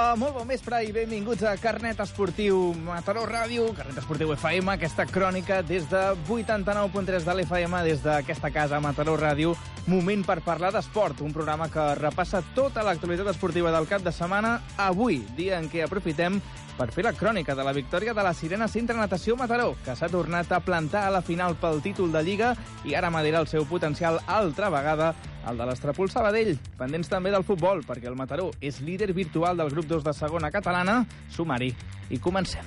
Hola, molt bon vespre i benvinguts a Carnet Esportiu Mataró Ràdio, Carnet Esportiu FM, aquesta crònica des de 89.3 de l'FM, des d'aquesta casa Mataró Ràdio, moment per parlar d'esport, un programa que repassa tota l'actualitat esportiva del cap de setmana, avui, dia en què aprofitem per fer la crònica de la victòria de la Sirena Centre Natació Mataró, que s'ha tornat a plantar a la final pel títol de Lliga i ara madera el seu potencial altra vegada el de l'Estrapol Sabadell. Pendents també del futbol, perquè el Mataró és líder virtual del grup 2 de segona catalana. Sumari. I comencem.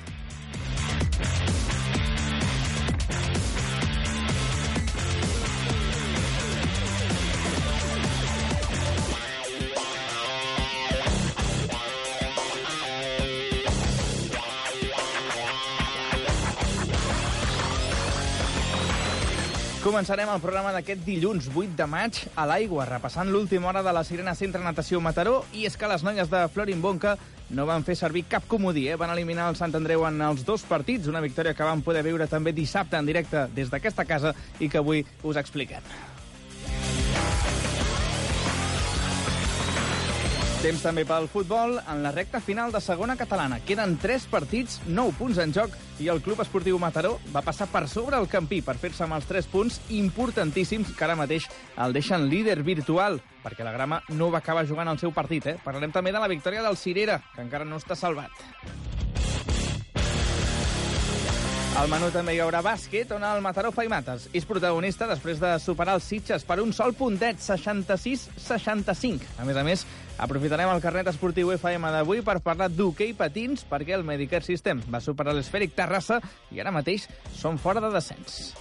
Començarem el programa d'aquest dilluns 8 de maig a l'aigua, repassant l'última hora de la Sirena Centre Natació Mataró, i és que les noies de Florin Bonca no van fer servir cap comodí, eh? van eliminar el Sant Andreu en els dos partits, una victòria que vam poder veure també dissabte en directe des d'aquesta casa i que avui us expliquem. Temps també pel futbol en la recta final de segona catalana. Queden 3 partits, 9 punts en joc i el Club Esportiu Mataró va passar per sobre el Campí per fer-se amb els 3 punts importantíssims que ara mateix el deixen líder virtual perquè la grama no va acabar jugant el seu partit. Eh? Parlarem també de la victòria del Cirera, que encara no està salvat. Al menú també hi haurà bàsquet, on el Mataró fa i mates. És protagonista després de superar els Sitges per un sol puntet, 66-65. A més a més, aprofitarem el carnet esportiu FM d'avui per parlar d'hoquei patins, perquè el Medicare System va superar l'esfèric Terrassa i ara mateix són fora de descens.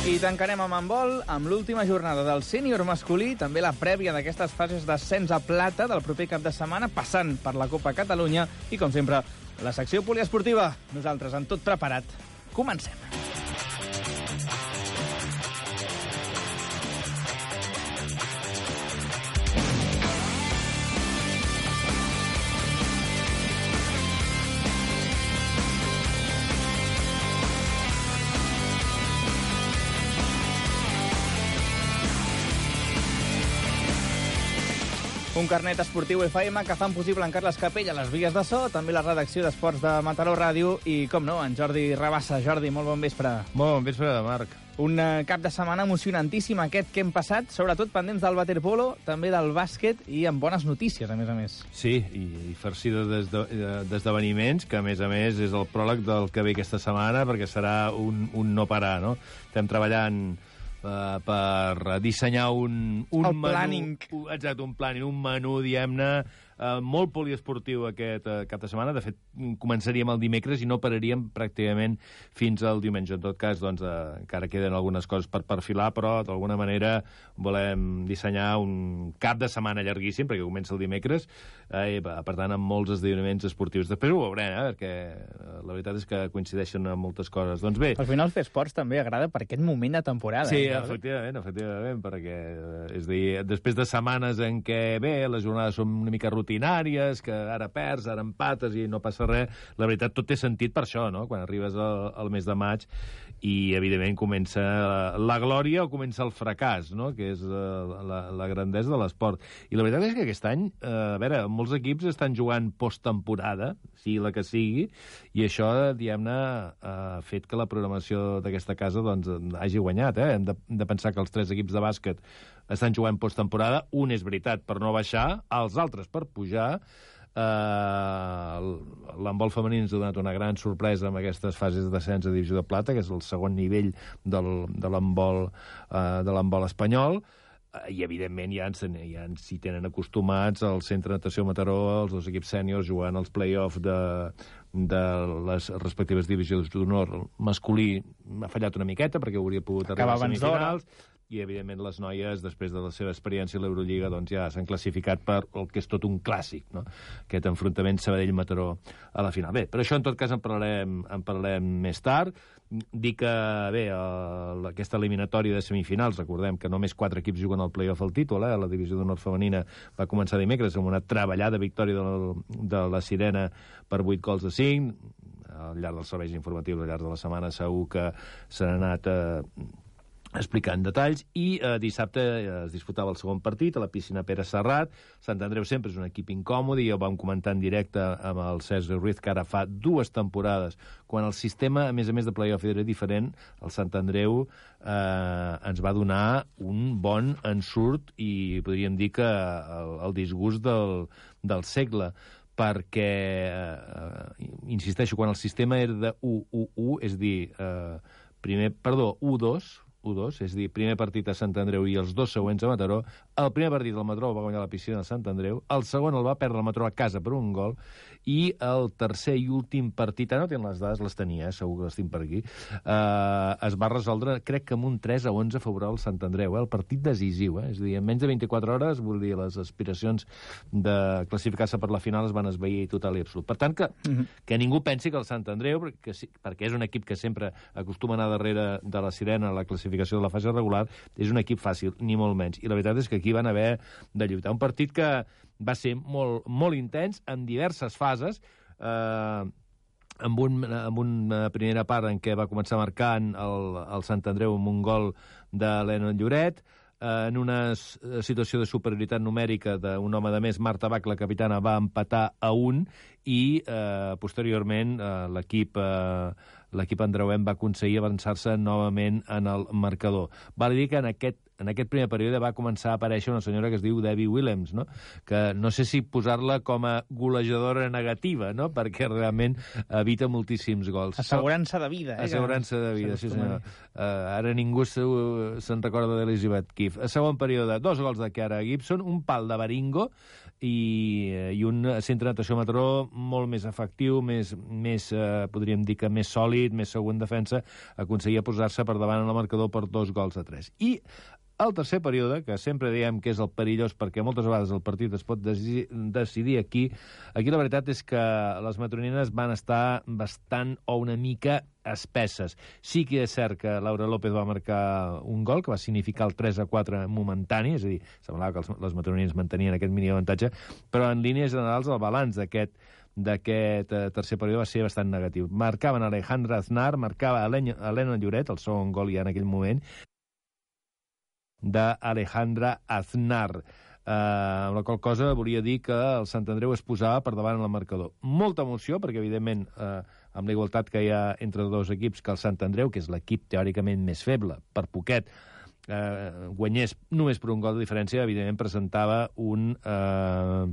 I tancarem amb handbol amb l'última jornada del sènior masculí, també la prèvia d'aquestes fases d'ascens a plata del proper cap de setmana, passant per la Copa Catalunya i, com sempre, la secció poliesportiva. Nosaltres, amb tot preparat, comencem. Un carnet esportiu FM que fan possible en Carles Capella les vies de so, també la redacció d'Esports de Mataró Ràdio i, com no, en Jordi Rabassa. Jordi, molt bon vespre. Molt bon vespre, Marc. Un eh, cap de setmana emocionantíssim aquest que hem passat, sobretot pendents del waterpolo, també del bàsquet i amb bones notícies, a més a més. Sí, i, i farcida d'esdeveniments, que a més a més és el pròleg del que ve aquesta setmana, perquè serà un, un no parar, no? Estem treballant uh, per dissenyar un, un El menú... planning. Un, exacte, un planning, un menú, diguem-ne, uh, molt poliesportiu aquest uh, cap de setmana. De fet, començaríem el dimecres i no pararíem pràcticament fins al diumenge. En tot cas, doncs, uh, encara queden algunes coses per perfilar, però d'alguna manera volem dissenyar un cap de setmana llarguíssim, perquè comença el dimecres, eh, i, per tant, amb molts esdeveniments esportius. Després ho veurem, eh, perquè uh, la veritat és que coincideixen amb moltes coses. Doncs bé, Al final fer esports també agrada per aquest moment de temporada. Sí, eh? efectivament, efectivament, perquè, eh, és dir, després de setmanes en què, bé, les jornades són una mica rutinàries, que ara perds, ara empates i no passa res, la veritat, tot té sentit per això, no?, quan arribes al, al mes de maig i, evidentment, comença la, la glòria o comença el fracàs, no?, que és uh, la, la grandesa de l'esport. I la veritat és que aquest any, uh, a veure, molts equips estan jugant posttemporada, sigui la que sigui, i això, diguem-ne, ha fet que la programació d'aquesta casa doncs, hagi guanyat. Eh? Hem de, hem de pensar que els tres equips de bàsquet estan jugant posttemporada. Un és veritat per no baixar, els altres per pujar. Uh, L'handbol femení ens ha donat una gran sorpresa amb aquestes fases de descens a Divisió de Plata, que és el segon nivell del, de l'handbol uh, de l'handbol espanyol Eh, i evidentment ja ens, ja ens hi tenen acostumats al Centre de Natació Mataró, els dos equips sèniors jugant els play-off de, de les respectives divisions d'honor. El masculí m'ha fallat una miqueta perquè hauria pogut arribar Acaba a semifinals i evidentment les noies, després de la seva experiència a l'Eurolliga, doncs ja s'han classificat per el que és tot un clàssic, no? aquest enfrontament Sabadell-Mataró a la final. Bé, però això en tot cas en parlarem, en parlarem més tard. Dir que, bé, el, aquesta eliminatòria de semifinals, recordem que només quatre equips juguen al play-off al títol, eh? la divisió d'honor femenina va començar dimecres amb una treballada victòria del, de la Sirena per 8 gols a 5, al llarg dels serveis informatius, al llarg de la setmana, segur que s'han anat... Eh, explicant detalls, i eh, dissabte eh, es disputava el segon partit a la piscina Pere Serrat. Sant Andreu sempre és un equip incòmode, i ho vam comentar en directe amb el Sergi Ruiz, que ara fa dues temporades, quan el sistema, a més a més de playoff, era diferent, el Sant Andreu eh, ens va donar un bon ensurt i podríem dir que el, el disgust del, del segle perquè, eh, insisteixo, quan el sistema era de 1-1-1, és dir, eh, primer, perdó, 1-2, 1-2, és a dir, primer partit a Sant Andreu i els dos següents a Mataró. El primer partit del Mataró va guanyar la piscina de Sant Andreu, el segon el va perdre el Mataró a casa per un gol, i el tercer i últim partit, ara no tenen les dades, les tenia, eh, segur que les tinc per aquí, eh, es va resoldre, crec que amb un 3 a 11 favorable al Sant Andreu, eh, el partit decisiu, eh, és a dir, en menys de 24 hores, vull dir, les aspiracions de classificar-se per la final es van esveir total i absolut. Per tant, que, uh -huh. que ningú pensi que el Sant Andreu, perquè, perquè és un equip que sempre acostuma a anar darrere de la sirena a la classificació de la fase regular, és un equip fàcil, ni molt menys. I la veritat és que aquí van haver de lluitar. Un partit que va ser molt, molt intens, en diverses fases, eh, amb, un, amb una primera part en què va començar marcant el, el Sant Andreu amb un gol de l'Ena Lloret, eh, en una situació de superioritat numèrica d'un home de més, Marta Bach, la capitana, va empatar a un i eh, posteriorment eh, l'equip eh, l'equip andreuem va aconseguir avançar-se novament en el marcador. Val dir que en aquest en aquest primer període va començar a aparèixer una senyora que es diu Debbie Williams, no? que no sé si posar-la com a golejadora negativa, no? perquè realment evita moltíssims gols. Assegurança de vida. Eh? Assegurança de vida, sí senyor. Uh, ara ningú se'n se recorda d'Elizabeth Keefe. A segon període, dos gols de Chiara Gibson, un pal de Baringo i, eh, i un centre de natació Mataró molt més efectiu, més, més eh, podríem dir que més sòlid, més segur en defensa, aconseguia posar-se per davant en el marcador per dos gols a tres. I el tercer període, que sempre diem que és el perillós perquè moltes vegades el partit es pot decidir aquí, aquí la veritat és que les matronines van estar bastant o una mica espesses. Sí que és cert que Laura López va marcar un gol que va significar el 3 a 4 momentani, és a dir, semblava que els, les matronines mantenien aquest mini avantatge, però en línies generals el balanç d'aquest d'aquest eh, tercer període va ser bastant negatiu. Marcaven Alejandra Aznar, marcava Helena Lloret, el segon gol ja en aquell moment, d'Alejandra Aznar. Eh, amb la qual cosa volia dir que el Sant Andreu es posava per davant en el marcador. Molta emoció, perquè evidentment eh, amb la igualtat que hi ha entre dos equips, que el Sant Andreu, que és l'equip teòricament més feble, per poquet, eh, guanyés només per un gol de diferència, evidentment presentava un eh,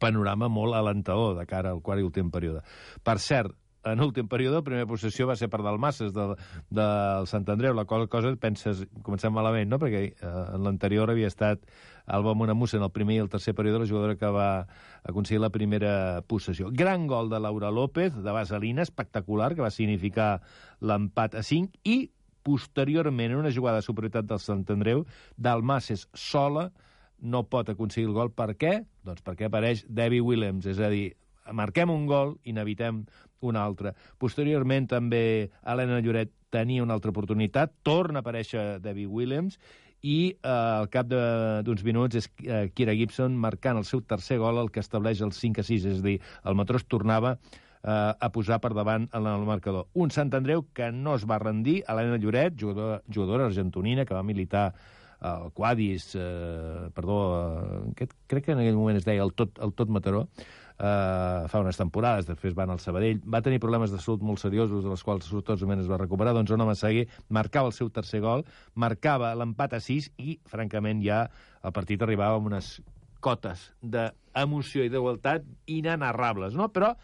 panorama molt alentador de cara al quart i últim període. Per cert, en últim període, la primera possessió va ser per Dalmasses del, del Sant Andreu, la qual cosa penses, comencem malament, no? perquè eh, en l'anterior havia estat Alba Monamusa en el primer i el tercer període, la jugadora que va aconseguir la primera possessió. Gran gol de Laura López, de Vaselina, espectacular, que va significar l'empat a 5, i posteriorment, en una jugada de superioritat del Sant Andreu, Dalmasses sola no pot aconseguir el gol. Per què? Doncs perquè apareix Debbie Williams, és a dir, marquem un gol i n'evitem un altre. Posteriorment també Helena Lloret tenia una altra oportunitat, torna a aparèixer Debbie Williams i eh, al cap d'uns minuts és eh, Kira Gibson marcant el seu tercer gol, el que estableix el 5 a 6, és a dir, el Matró es tornava eh, a posar per davant en el marcador. Un Sant Andreu que no es va rendir, Helena Lloret, jugadora, jugadora argentonina, que va militar el Quadis, eh, perdó, eh, crec que en aquell moment es deia el Tot, el tot Mataró, eh, fa unes temporades, després van al Sabadell, va tenir problemes de salut molt seriosos, de les quals sortosament es va recuperar, doncs un home seguir, marcava el seu tercer gol, marcava l'empat a 6 i, francament, ja el partit arribava amb unes cotes d'emoció i d'igualtat inenarrables, no? Però,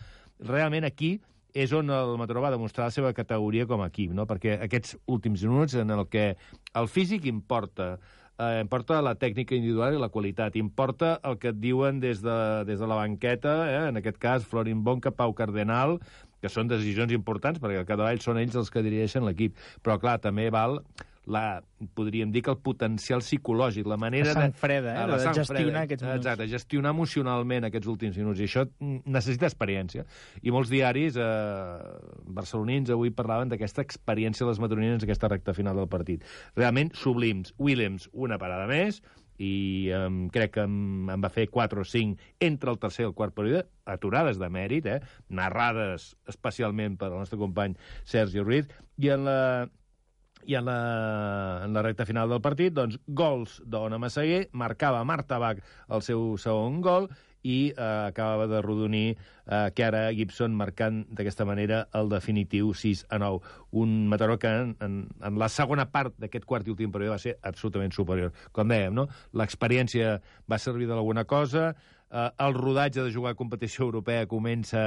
realment, aquí és on el Mataró va demostrar la seva categoria com a equip, no? perquè aquests últims minuts en el que el físic importa, eh, importa la tècnica individual i la qualitat, importa el que et diuen des de, des de la banqueta, eh, en aquest cas Florin Bonca, Pau Cardenal, que són decisions importants, perquè cada vegada són ells els que dirigeixen l'equip. Però, clar, també val la, podríem dir que el potencial psicològic, la manera... La sang freda, eh? de, de gestionar freda. aquests minuts. Exacte, gestionar emocionalment aquests últims minuts. I això necessita experiència. I molts diaris eh, barcelonins avui parlaven d'aquesta experiència de les matronines en aquesta recta final del partit. Realment sublims. Williams, una parada més, i um, crec que em, em va fer 4 o 5 entre el tercer i el quart període, aturades de mèrit, eh? narrades especialment per al nostre company Sergi Ruiz, i en la i en la, en la recta final del partit, doncs, gols d'Ona Massaguer, marcava Marta Bach el seu segon gol i eh, acabava de rodonir eh, Chiara Gibson marcant d'aquesta manera el definitiu 6 a 9. Un Mataró que en, en, en la segona part d'aquest quart i últim període va ser absolutament superior. Com dèiem, no? l'experiència va servir d'alguna cosa, eh, el rodatge de jugar a competició europea comença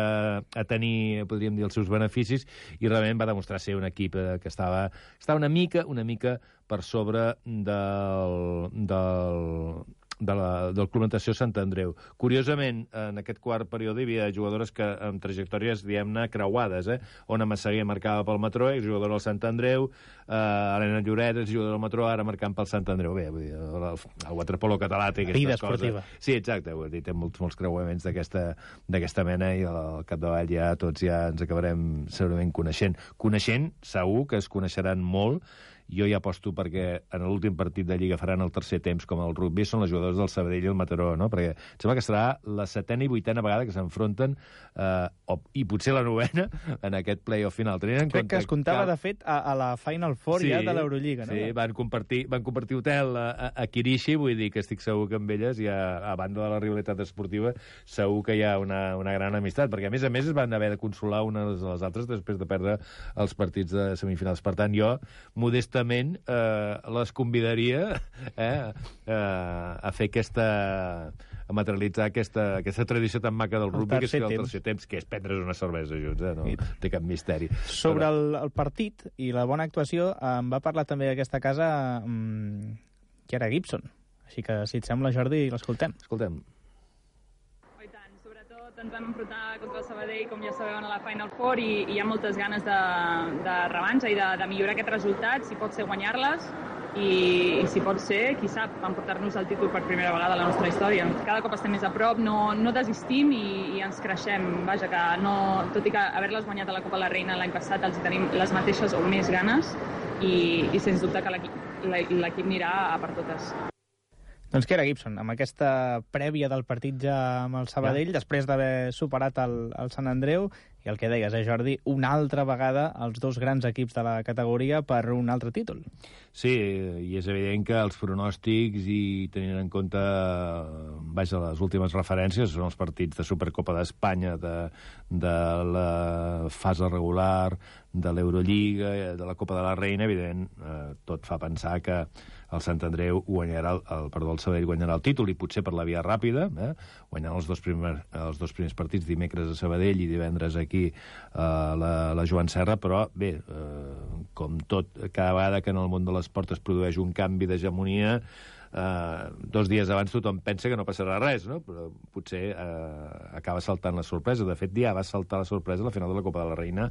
a tenir, podríem dir, els seus beneficis, i realment va demostrar ser un equip eh, que estava, estava una mica, una mica per sobre del, del, de la, del Club Natació Sant Andreu. Curiosament, en aquest quart període hi havia jugadores que amb trajectòries, diguem-ne, creuades, eh? Ona Massaguer marcava pel Matró, jugadora del Sant Andreu, eh, Helena Lloret, jugadora del Matró, ara marcant pel Sant Andreu. Bé, vull dir, el, el waterpolo català té aquestes Vida coses. esportiva. Sí, exacte, he dit, té molts, molts creuaments d'aquesta mena i al capdavall ja tots ja ens acabarem segurament coneixent. Coneixent, segur que es coneixeran molt, jo ja aposto perquè en l'últim partit de Lliga faran el tercer temps, com el rugby, són els jugadors del Sabadell i el Mataró, no? Perquè em sembla que serà la setena i vuitena vegada que s'enfronten, eh, o, i potser la novena, en aquest play-off final. Tenint en Crec compte que es comptava, que- de fet, a, a la Final Four ja de l'Eurolliga, no? Sí, van compartir, van compartir hotel a, a, a Kirishi, vull dir que estic segur que amb elles, ja, a banda de la rivalitat esportiva, segur que hi ha una, una gran amistat, perquè a més a més es van haver de consolar unes a les altres després de perdre els partits de semifinals. Per tant, jo, modestament, eh, les convidaria eh, eh, a fer aquesta a materialitzar aquesta, aquesta tradició tan maca del El rugby, que és que el tercer temps, que és prendre's una cervesa junts, eh? no I- té cap misteri. Sobre el, el partit i la bona actuació, em va parlar també d'aquesta casa um, Chiara Gibson. Així que, si et sembla, Jordi, l'escoltem. Escoltem, sobretot ens vam enfrontar contra el Sabadell, com ja sabeu, a la Final Four i, i hi ha moltes ganes de, de revanxa i de, de millorar aquest resultat, si pot ser guanyar-les i, i si pot ser, qui sap, emportar-nos el títol per primera vegada a la nostra història. Cada cop estem més a prop, no, no desistim i, i ens creixem. Vaja, que no, tot i que haver-les guanyat a la Copa de la Reina l'any passat els tenim les mateixes o més ganes i, i sens dubte que l'equip anirà a per totes. Doncs Chiara Gibson, amb aquesta prèvia del partit ja amb el Sabadell, ja. després d'haver superat el, el Sant Andreu, i el que deies, eh, Jordi, una altra vegada els dos grans equips de la categoria per un altre títol. Sí, i és evident que els pronòstics i tenint en compte vaja, les últimes referències són els partits de Supercopa d'Espanya, de, de la fase regular, de l'Eurolliga, de la Copa de la Reina, evident, eh, tot fa pensar que el Sant Andreu guanyarà, el, el, perdó, el Sabadell guanyarà el títol i potser per la via ràpida, eh? guanyant els dos, primers, els dos primers partits dimecres a Sabadell i divendres aquí a la, la Joan Serra, però bé, eh, com tot, cada vegada que en el món de l'esport es produeix un canvi d'hegemonia, eh, dos dies abans tothom pensa que no passarà res, no? però potser eh, acaba saltant la sorpresa. De fet, ja va saltar la sorpresa a la final de la Copa de la Reina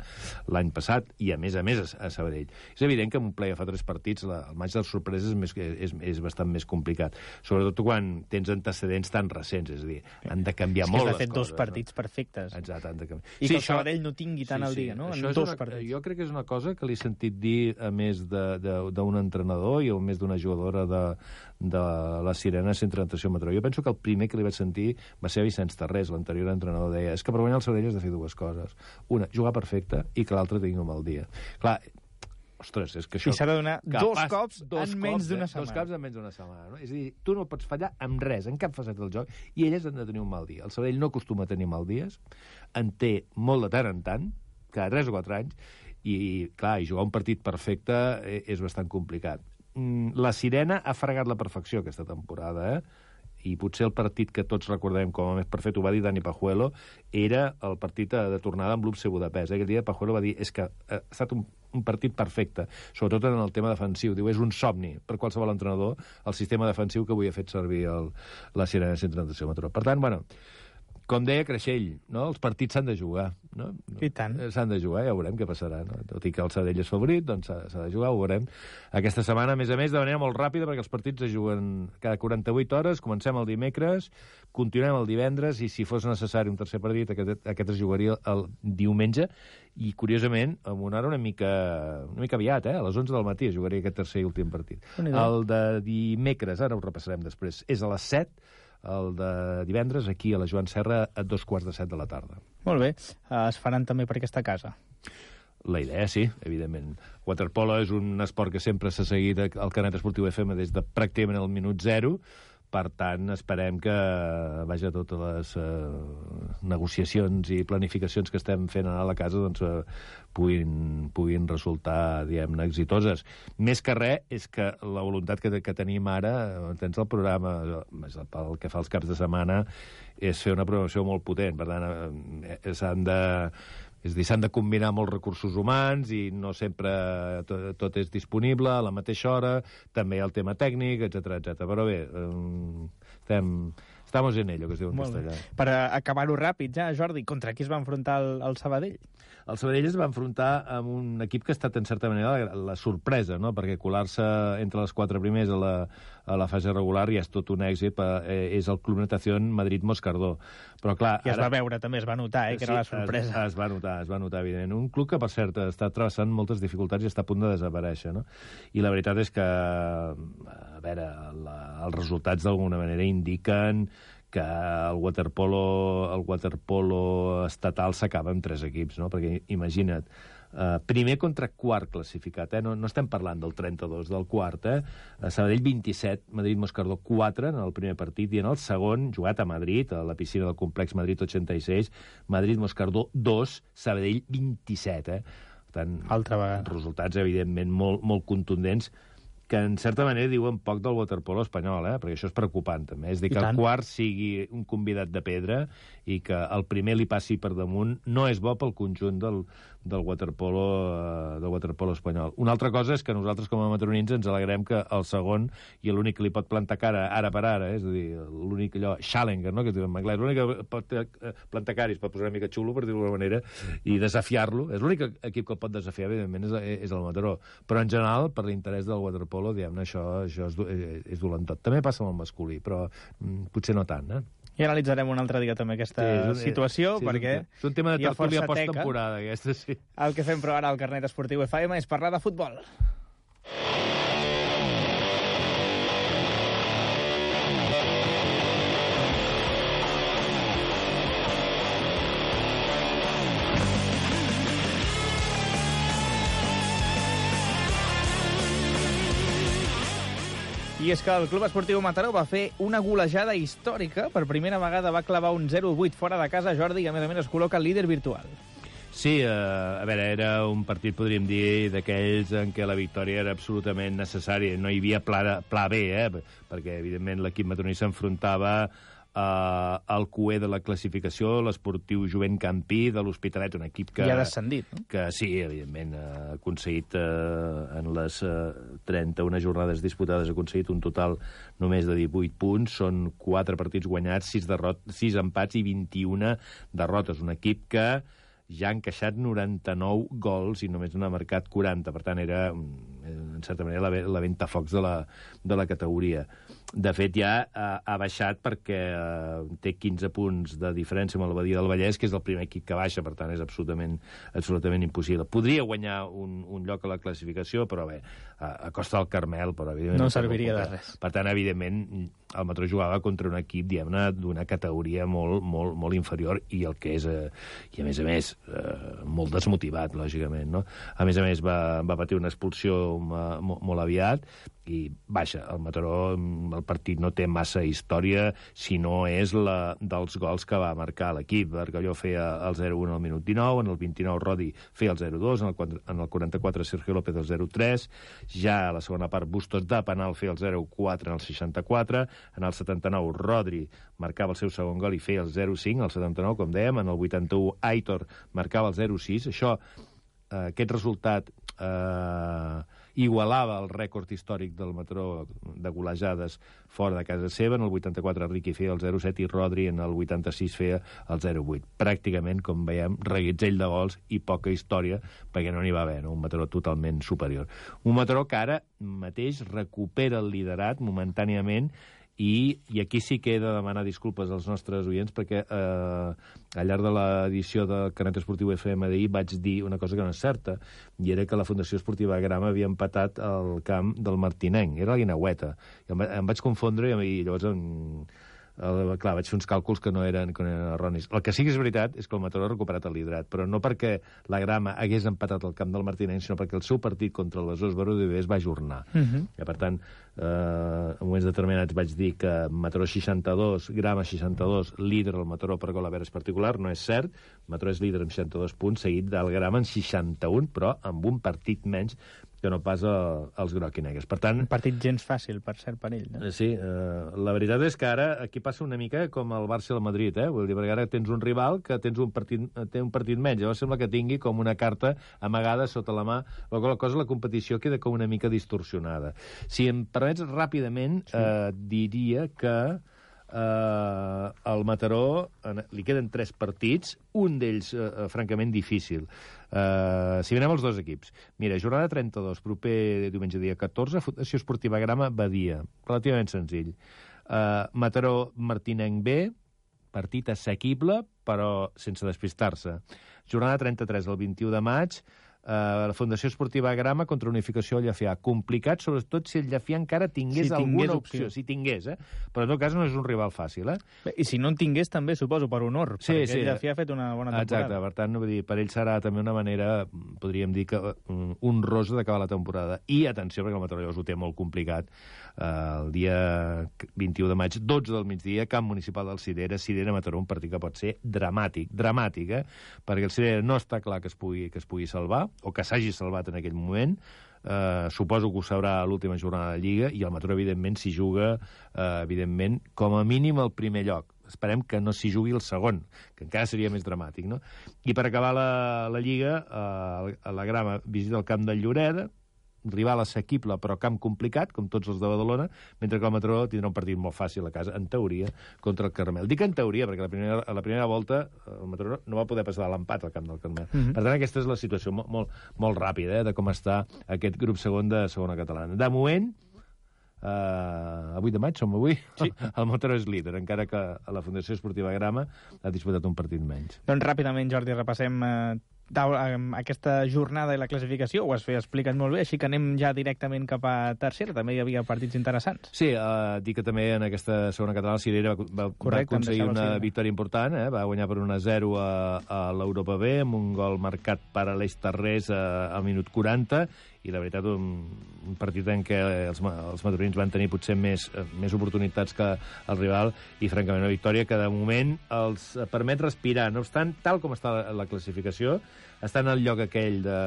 l'any passat, i a més a més a, Sabadell. És evident que en un play-off a tres partits la, el maig de les sorpreses és, més, és, és bastant més complicat, sobretot quan tens antecedents tan recents, és a dir, han de canviar És que molt les de fet dos coses, partits perfectes. No? Exacte, han de canviar. I que el Sabadell no tingui tant al dia, no? En Això és dos una, partits. Jo crec que és una cosa que li he sentit dir a més d'un entrenador i a més d'una jugadora de, de la Sirena Centre de Natació Mataró. Jo penso que el primer que li vaig sentir va ser Vicenç Tarrés, l'anterior entrenador, deia és que per guanyar el Sabadell has de fer dues coses. Una, jugar perfecte i que l'altra tingui un mal dia. Clar, ostres, és que això... I s'ha de donar dos cops dos en menys d'una eh? setmana. Dos cops en menys d'una setmana. No? És a dir, tu no pots fallar amb res, en cap faceta del joc, i elles han de tenir un mal dia. El Sabadell no acostuma a tenir mal dies, en té molt de tant en tant, cada 3 o 4 anys, i, clar, i jugar un partit perfecte eh, és bastant complicat. Mm, La Sirena ha fregat la perfecció aquesta temporada, eh? i potser el partit que tots recordem com a més perfecte, ho va dir Dani Pajuelo, era el partit de tornada amb l'UPC Budapest. Aquell dia Pajuelo va dir és que eh, ha estat un, un partit perfecte, sobretot en el tema defensiu. Diu, és un somni per qualsevol entrenador el sistema defensiu que avui ha fet servir el, la Sirena Centre de Mataró. Per tant, bueno, com deia Creixell, no? els partits s'han de jugar. No? I tant. Eh, S'han de jugar, ja veurem què passarà. No? Tot i que el Sabadell és favorit, doncs s'ha de jugar, ho veurem. Aquesta setmana, a més a més, de manera molt ràpida, perquè els partits es juguen cada 48 hores, comencem el dimecres, continuem el divendres, i si fos necessari un tercer partit, aquest, aquest es jugaria el diumenge, i curiosament, amb una hora una mica, una mica aviat, eh? a les 11 del matí es jugaria aquest tercer i últim partit. El de dimecres, ara ho repassarem després, és a les 7, el de divendres aquí a la Joan Serra a dos quarts de set de la tarda. Molt bé. Uh, es faran també per aquesta casa. La idea, sí, evidentment. Waterpolo és un esport que sempre s'ha seguit al Canet Esportiu FM des de pràcticament el minut zero, per tant, esperem que, vaja, totes les eh, negociacions i planificacions que estem fent a la casa doncs, eh, puguin, puguin resultar, diguem-ne, exitoses. Més que res és que la voluntat que, que tenim ara, eh, tens el programa, pel que fa als caps de setmana, és fer una programació molt potent. Per tant, eh, s'han de és dir, s'han de combinar molts recursos humans i no sempre tot, tot és disponible a la mateixa hora, també hi ha el tema tècnic, etc etc. Però bé, estem, estamos en ello, que es diu en castellà. Per acabar-ho ràpid ja, Jordi, contra qui es va enfrontar el, el Sabadell? El Sabadell es va enfrontar amb un equip que ha estat, en certa manera, la, la sorpresa, no? perquè colar-se entre les quatre primers a la, a la fase regular ja és tot un èxit, eh, és el Club Natació Madrid-Moscardó. Però, clar... I es ara... va veure, també, es va notar, eh, que sí, era la sorpresa. Es, es va notar, es va notar, evidentment. Un club que, per cert, està travessant moltes dificultats i està a punt de desaparèixer, no? I la veritat és que, a veure, la, els resultats d'alguna manera indiquen que el waterpolo, el waterpolo estatal s'acaba amb tres equips, no? Perquè imagina't, eh, primer contra quart classificat, eh? no, no estem parlant del 32, del quart, eh? Sabadell 27, Madrid-Moscardó 4 en el primer partit, i en el segon, jugat a Madrid, a la piscina del complex Madrid 86, Madrid-Moscardó 2, Sabadell 27, eh? Per tant, Altra vegada. resultats, evidentment, molt, molt contundents, que en certa manera diuen poc del waterpolo espanyol, eh? perquè això és preocupant també. És dir, que el quart sigui un convidat de pedra i que el primer li passi per damunt no és bo pel conjunt del, del waterpolo, eh, del waterpolo espanyol. Una altra cosa és que nosaltres com a matronins ens alegrem que el segon i l'únic que li pot plantar cara ara per ara, eh? és a dir, l'únic allò, Challenger, no?, que es diu en anglès, l'únic que pot eh, plantar cara i es pot posar una mica xulo, per dir-ho d'alguna manera, i desafiar-lo. És l'únic equip que el pot desafiar, evidentment, és, és el Mataró. Però, en general, per l'interès del waterpolo, diguem-ne, això, això és, eh, és dolent tot. També passa amb el masculí, però mm, potser no tant, eh? I analitzarem un altre dia també aquesta sí, és un, situació, sí, perquè és un, tema de tertúlia post-temporada, aquesta, sí. El que fem però ara al Carnet Esportiu FM és parlar de futbol. I és que el Club Esportiu Mataró va fer una golejada històrica. Per primera vegada va clavar un 0-8 fora de casa Jordi, i a més a més es col·loca líder virtual. Sí, eh, a veure, era un partit, podríem dir, d'aquells en què la victòria era absolutament necessària. No hi havia pla, pla B, eh, perquè, evidentment, l'equip matoní s'enfrontava eh, el cué de la classificació, l'esportiu Jovent Campí de l'Hospitalet, un equip que... I ha descendit, no? Que sí, evidentment, ha aconseguit eh, en les eh, 31 jornades disputades, ha aconseguit un total només de 18 punts, són 4 partits guanyats, 6, derrot 6 empats i 21 derrotes. Un equip que ja ha encaixat 99 gols i només n'ha marcat 40. Per tant, era, en certa manera, la, la ventafocs de la, de la categoria. De fet, ja ha, ha baixat perquè eh, té 15 punts de diferència amb el Badia del Vallès, que és el primer equip que baixa, per tant, és absolutament, absolutament impossible. Podria guanyar un, un lloc a la classificació, però bé, a, a costa del Carmel, però evidentment... No serviria de res. Per tant, evidentment, el Matró jugava contra un equip, diguem-ne, d'una categoria molt, molt, molt inferior i el que és, eh, i a més a més, eh, molt desmotivat, lògicament, no? A més a més, va, va patir una expulsió eh, molt, molt aviat i baixa, el Mataró el partit no té massa història si no és la dels gols que va marcar l'equip, allò feia el 0-1 al minut 19, en el 29 Rodi feia el 0-2, en, el, en el 44 Sergio López el 0-3, ja a la segona part Bustos de penal feia el 0-4 en el 64, en el 79 Rodri marcava el seu segon gol i feia el 0-5, el 79, com dèiem, en el 81 Aitor marcava el 0-6, això, eh, aquest resultat eh, igualava el rècord històric del Matró de golejades fora de casa seva. En el 84 Riqui feia el 0-7 i Rodri en el 86 feia el 0-8. Pràcticament, com veiem, reguitzell de gols i poca història, perquè no n'hi va haver, no? un Matró totalment superior. Un Matró que ara mateix recupera el liderat momentàniament i, i aquí sí que he de demanar disculpes als nostres oients perquè eh, al llarg de l'edició de Canet Esportiu FM d'ahir vaig dir una cosa que no és certa, i era que la Fundació Esportiva Grama havia empatat el camp del Martinenc, era la Guinaueta. I em, em vaig confondre i, i llavors em, el, clar, vaig fer uns càlculs que no eren, que no eren erronis. El que sí que és veritat és que el Mataró ha recuperat el liderat, però no perquè la grama hagués empatat al camp del Martinenc, sinó perquè el seu partit contra el Besòs es va ajornar. Uh -huh. I, per tant, eh, en moments determinats vaig dir que Mataró 62, grama 62, líder el Mataró per gol a veres particular, no és cert. Mataró és líder amb 62 punts, seguit del grama en 61, però amb un partit menys que no pas als groc i negres. Per tant... Un partit gens fàcil, per cert, per ell. No? Eh, Sí, eh, la veritat és que ara aquí passa una mica com el Barça i el Madrid, eh? Vull dir, perquè ara tens un rival que tens un partit, té un partit menys. Llavors sembla que tingui com una carta amagada sota la mà. La qual cosa, la competició queda com una mica distorsionada. Si em permets ràpidament, sí. eh, diria que eh, al Mataró en, li queden tres partits, un d'ells, eh, eh, francament, difícil. Eh, si venem els dos equips. Mira, jornada 32, proper diumenge dia 14, Fundació Esportiva Grama, Badia. Relativament senzill. Eh, Mataró, Martinenc B, partit assequible, però sense despistar-se. Jornada 33, el 21 de maig, la Fundació Esportiva Grama contra Unificació Llefià. Complicat, sobretot si el Llefià encara tingués, Si tingués alguna opció. opció. Si tingués, eh? Però en tot cas no és un rival fàcil, eh? Bé, I si no en tingués, també, suposo, per honor. Sí, perquè sí. ell ja ha fet una bona temporada. Exacte, per tant, vull dir, per ell serà també una manera, podríem dir, que mm, honrosa d'acabar la temporada. I, atenció, perquè el Mataró ho té molt complicat, eh, el dia 21 de maig, 12 del migdia, camp municipal del Sidera, Sidera Mataró, un partit que pot ser dramàtic, dramàtic, eh? perquè el Sidera no està clar que es pugui, que es pugui salvar, o que s'hagi salvat en aquell moment, Uh, suposo que ho sabrà a l'última jornada de Lliga i el Mataró, evidentment, s'hi juga, uh, evidentment, com a mínim al primer lloc. Esperem que no s'hi jugui el segon, que encara seria més dramàtic, no? I per acabar la, la Lliga, uh, a la grama visita el camp del Lloreda, rival assequible però camp complicat, com tots els de Badalona, mentre que el Mataró tindrà un partit molt fàcil a casa, en teoria, contra el Carmel. Dic en teoria, perquè la primera, a la primera volta eh, el Mataró no va poder passar de l'empat al camp del Carmel. Mm -hmm. Per tant, aquesta és la situació molt, molt, molt ràpida eh, de com està aquest grup segon de segona catalana. De moment, Uh, avui de maig, som avui, sí. el Mataró és líder, encara que a la Fundació Esportiva Grama ha disputat un partit menys. Doncs ràpidament, Jordi, repassem eh, eh, aquesta jornada i la classificació. Ho has fet, explicat molt bé, així que anem ja directament cap a tercera. També hi havia partits interessants. Sí, uh, dic que també en aquesta segona catalana el Cirera va, va, Correcte, va aconseguir una Cirera. victòria important, eh? va guanyar per 1 a 0 a, l'Europa B amb un gol marcat per Aleix Tarrés a, al minut 40 i la veritat un, un partit en què els, els madurins van tenir potser més, eh, més oportunitats que el rival i francament una victòria que de moment els permet respirar. No obstant, tal com està la, la classificació, està en el lloc aquell de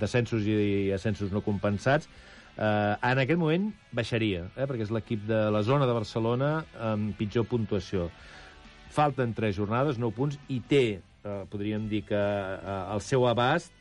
descensos i ascensos no compensats, eh, en aquest moment baixaria, eh, perquè és l'equip de la zona de Barcelona amb pitjor puntuació. Falten tres jornades, 9 punts, i té, eh, podríem dir que eh, al seu abast,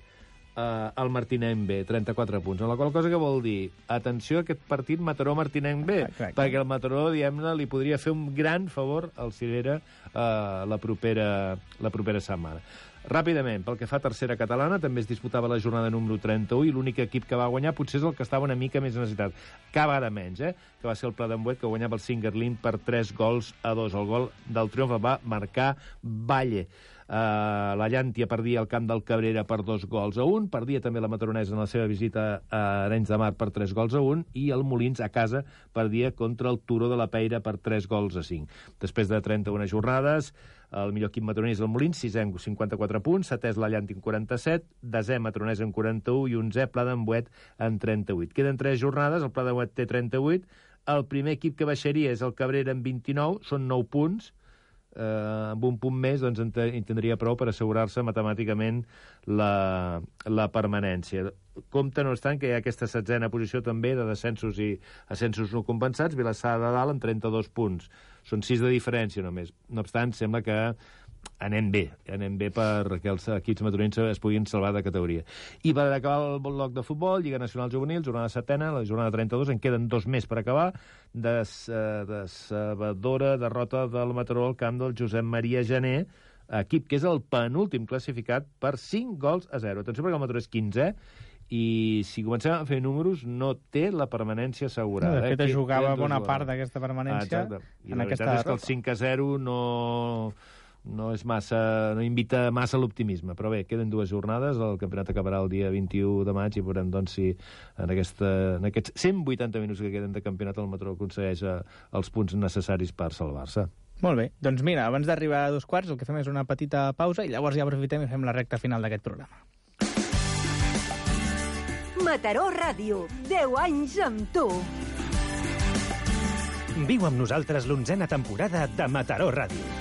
eh, el Martinenc B, 34 punts. La qual cosa que vol dir, atenció a aquest partit Mataró-Martinenc B, Exacte. perquè el Mataró, diguem-ne, li podria fer un gran favor al Cirera eh, la, propera, la propera setmana. Ràpidament, pel que fa a tercera catalana, també es disputava la jornada número 31 i l'únic equip que va guanyar potser és el que estava una mica més necessitat. Cada vegada menys, eh? que va ser el Pla d'Embuet, que guanyava el Singerlin per 3 gols a 2. El gol del triomf va marcar Valle. Uh, la Llàntia perdia el camp del Cabrera per dos gols a un, perdia també la Matronesa en la seva visita a Arenys de Mar per tres gols a un, i el Molins a casa perdia contra el Turó de la Peira per tres gols a cinc. Després de 31 jornades, el millor equip matoronès és el Molins, sisè amb 54 punts, setè és la Llàntia amb 47, desè Matronès amb 41 i onzè Pla d'Embuet amb 38. Queden tres jornades, el Pla d'Embuet té 38, el primer equip que baixaria és el Cabrera amb 29, són 9 punts, eh, amb un punt més doncs, en, en tindria prou per assegurar-se matemàticament la, la permanència. Compte, no obstant, que hi ha aquesta setzena posició també de descensos i ascensos no compensats, Vilassar de Dalt amb 32 punts. Són 6 de diferència només. No obstant, sembla que anem bé, anem bé perquè els equips maturins es puguin salvar de categoria. I per acabar el bloc de futbol, Lliga Nacional Juvenil, jornada setena, la jornada 32, en queden dos més per acabar, des, eh, decebedora derrota del Mataró al camp del Josep Maria Gené, equip que és el penúltim classificat per 5 gols a 0. Atenció perquè el Mataró és 15 i si comencem a fer números no té la permanència assegurada. de fet, eh? jugava bona part d'aquesta permanència Ah, exacte. I en la aquesta veritat és que el derrota. 5 a 0 no no és massa, no invita massa a l'optimisme. Però bé, queden dues jornades, el campionat acabarà el dia 21 de maig i veurem doncs, si en, aquesta, en aquests 180 minuts que queden de campionat el Mataró aconsegueix eh, els punts necessaris per salvar-se. Molt bé. Doncs mira, abans d'arribar a dos quarts, el que fem és una petita pausa i llavors ja aprofitem i fem la recta final d'aquest programa. Mataró Ràdio. 10 anys amb tu. Viu amb nosaltres l'onzena temporada de Mataró Ràdio.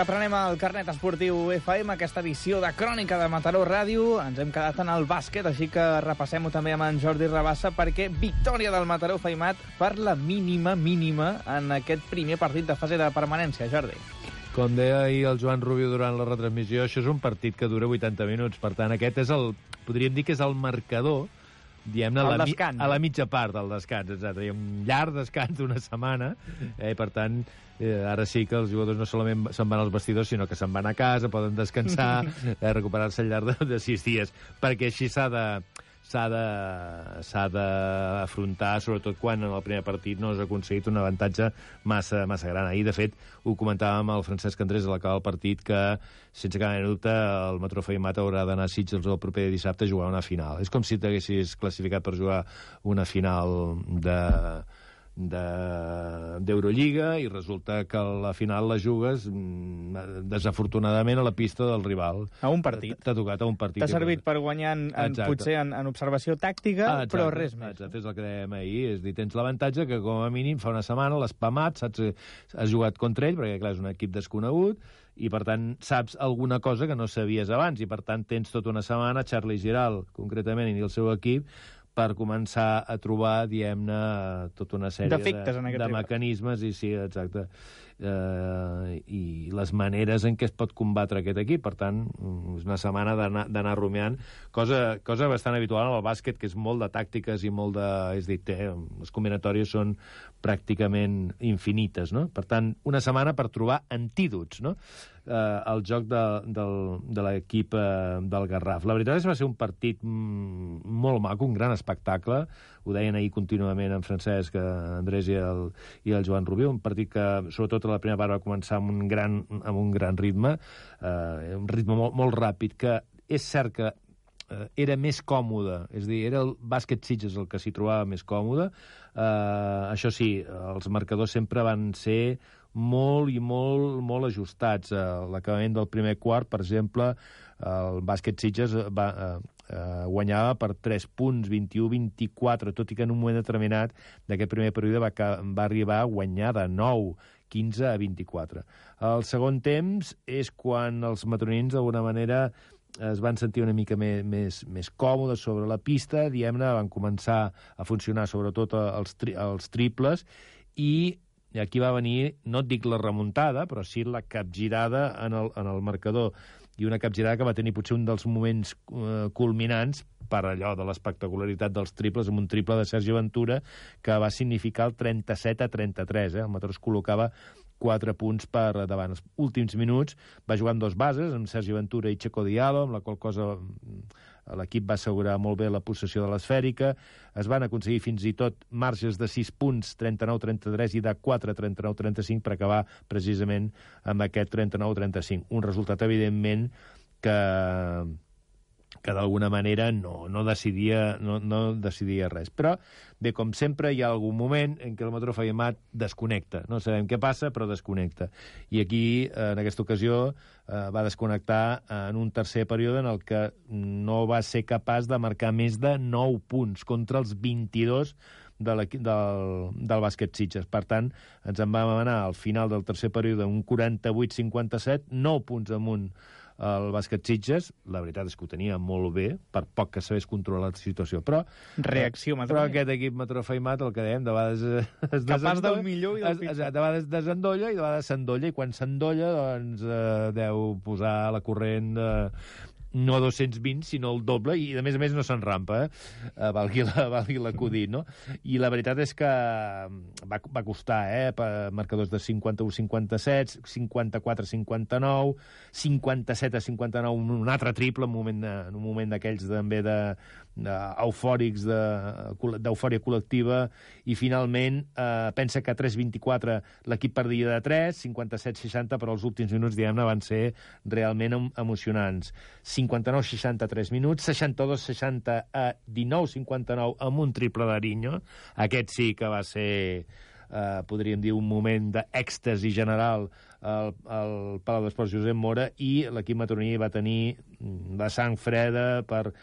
Reprenem el carnet esportiu FM, aquesta edició de Crònica de Mataró Ràdio. Ens hem quedat en el bàsquet, així que repassem-ho també amb en Jordi Rabassa, perquè victòria del Mataró Feimat per la mínima, mínima en aquest primer partit de fase de permanència, Jordi. Com deia ahir el Joan Rubio durant la retransmissió, això és un partit que dura 80 minuts. Per tant, aquest és el... Podríem dir que és el marcador diguem-ne, a, la, a la mitja part del descans, exacte. Hi ha un llarg descans d'una setmana, eh, per tant, eh, ara sí que els jugadors no solament se'n van als vestidors, sinó que se'n van a casa, poden descansar, eh, recuperar-se al llarg de, de sis dies, perquè així s'ha de s'ha d'afrontar, sobretot quan en el primer partit no s'ha aconseguit un avantatge massa, massa gran. Ahir, de fet, ho comentàvem el Francesc Andrés a l'acabar del partit, que, sense cap mena dubte, el Metro Feimat haurà d'anar a Sitges el proper dissabte a jugar una final. És com si t'haguessis classificat per jugar una final de d'Eurolliga i resulta que la final la jugues mm, desafortunadament a la pista del rival. A un partit. T'ha tocat a un partit. T'ha servit per guanyar en, en, potser en, en observació tàctica, exacte, però res més. Exacte, és el que dèiem ahir. És dir, tens l'avantatge que com a mínim fa una setmana l'has pamat, saps, has jugat contra ell, perquè clar, és un equip desconegut, i per tant saps alguna cosa que no sabies abans, i per tant tens tota una setmana Charlie Giral, concretament, i el seu equip, per començar a trobar, diem-ne, tota una sèrie Defectes, de, de mecanismes, i sí, exacte, eh, i les maneres en què es pot combatre aquest equip. Per tant, és una setmana d'anar rumiant, cosa, cosa bastant habitual en el bàsquet, que és molt de tàctiques i molt de... És dir, té, les combinatòries són pràcticament infinites, no? Per tant, una setmana per trobar antídots, no? Eh, el joc de, del, de l'equip eh, del Garraf. La veritat és que va ser un partit mm, molt maco, un gran espectacle. Ho deien ahir contínuament en Francesc, eh, Andrés i el, i el Joan Rubí, un partit que, sobretot a la primera part, va començar amb un gran, amb un gran ritme, eh, un ritme molt, molt ràpid, que és cert que eh, era més còmode, és a dir, era el bàsquet Sitges el que s'hi trobava més còmode. Eh, això sí, els marcadors sempre van ser molt i molt, molt ajustats. A l'acabament del primer quart, per exemple, el bàsquet Sitges va, eh, eh, guanyava per 3 punts, 21-24, tot i que en un moment determinat d'aquest primer període va, va arribar a guanyar de 9, 15 a 24. El segon temps és quan els matronins, d'alguna manera, es van sentir una mica més, més, més còmodes sobre la pista, diguem-ne, van començar a funcionar sobretot els, tri els triples, i i aquí va venir, no et dic la remuntada, però sí la capgirada en el, en el marcador. I una capgirada que va tenir potser un dels moments eh, culminants per allò de l'espectacularitat dels triples, amb un triple de Sergi Ventura que va significar el 37 a 33. Eh? El Mataró col·locava 4 punts per davant. Els últims minuts va jugar amb dos bases, amb Sergi Ventura i Checo Diallo, amb la qual cosa L'equip va assegurar molt bé la possessió de l'esfèrica, es van aconseguir fins i tot marges de 6 punts, 39-33 i de 4 39-35 per acabar precisament amb aquest 39-35. Un resultat, evidentment, que que d'alguna manera no, no, decidia, no, no decidia res. Però, bé, com sempre, hi ha algun moment en què el Metro Fayemat desconnecta. No sabem què passa, però desconnecta. I aquí, en aquesta ocasió, eh, va desconnectar en un tercer període en el que no va ser capaç de marcar més de 9 punts contra els 22 de del, del bàsquet Sitges. Per tant, ens en vam anar al final del tercer període un 48-57, 9 punts amunt el bàsquet Sitges, la veritat és que ho tenia molt bé, per poc que sabés controlar la situació, però... Reacció, eh, Però aquest equip matrofeimat, el que dèiem, de vegades es Capaç del millor i del pitjor. De vegades desendolla i de vegades s'endolla, i quan s'endolla, doncs, eh, deu posar la corrent... Eh, no 220, sinó el doble, i a més a més no s'enrampa, eh? eh valgui, la, l'acudit, no? I la veritat és que mm, va, va costar, eh? Per marcadors de 51-57, 54-59, 57-59, un altre triple, en un moment, en un moment d'aquells també de, eufòrics d'eufòria col·lectiva, i finalment eh, pensa que a 3-24 l'equip perdia de 3, 57-60, però els últims minuts, diguem-ne, van ser realment emocionants. 59-63 minuts, 62-60 a 19-59 amb un triple d'Ariño. Aquest sí que va ser, eh, podríem dir, un moment d'èxtasi general al, al Palau d'Esports Josep Mora i l'equip matoní va tenir la sang freda per eh,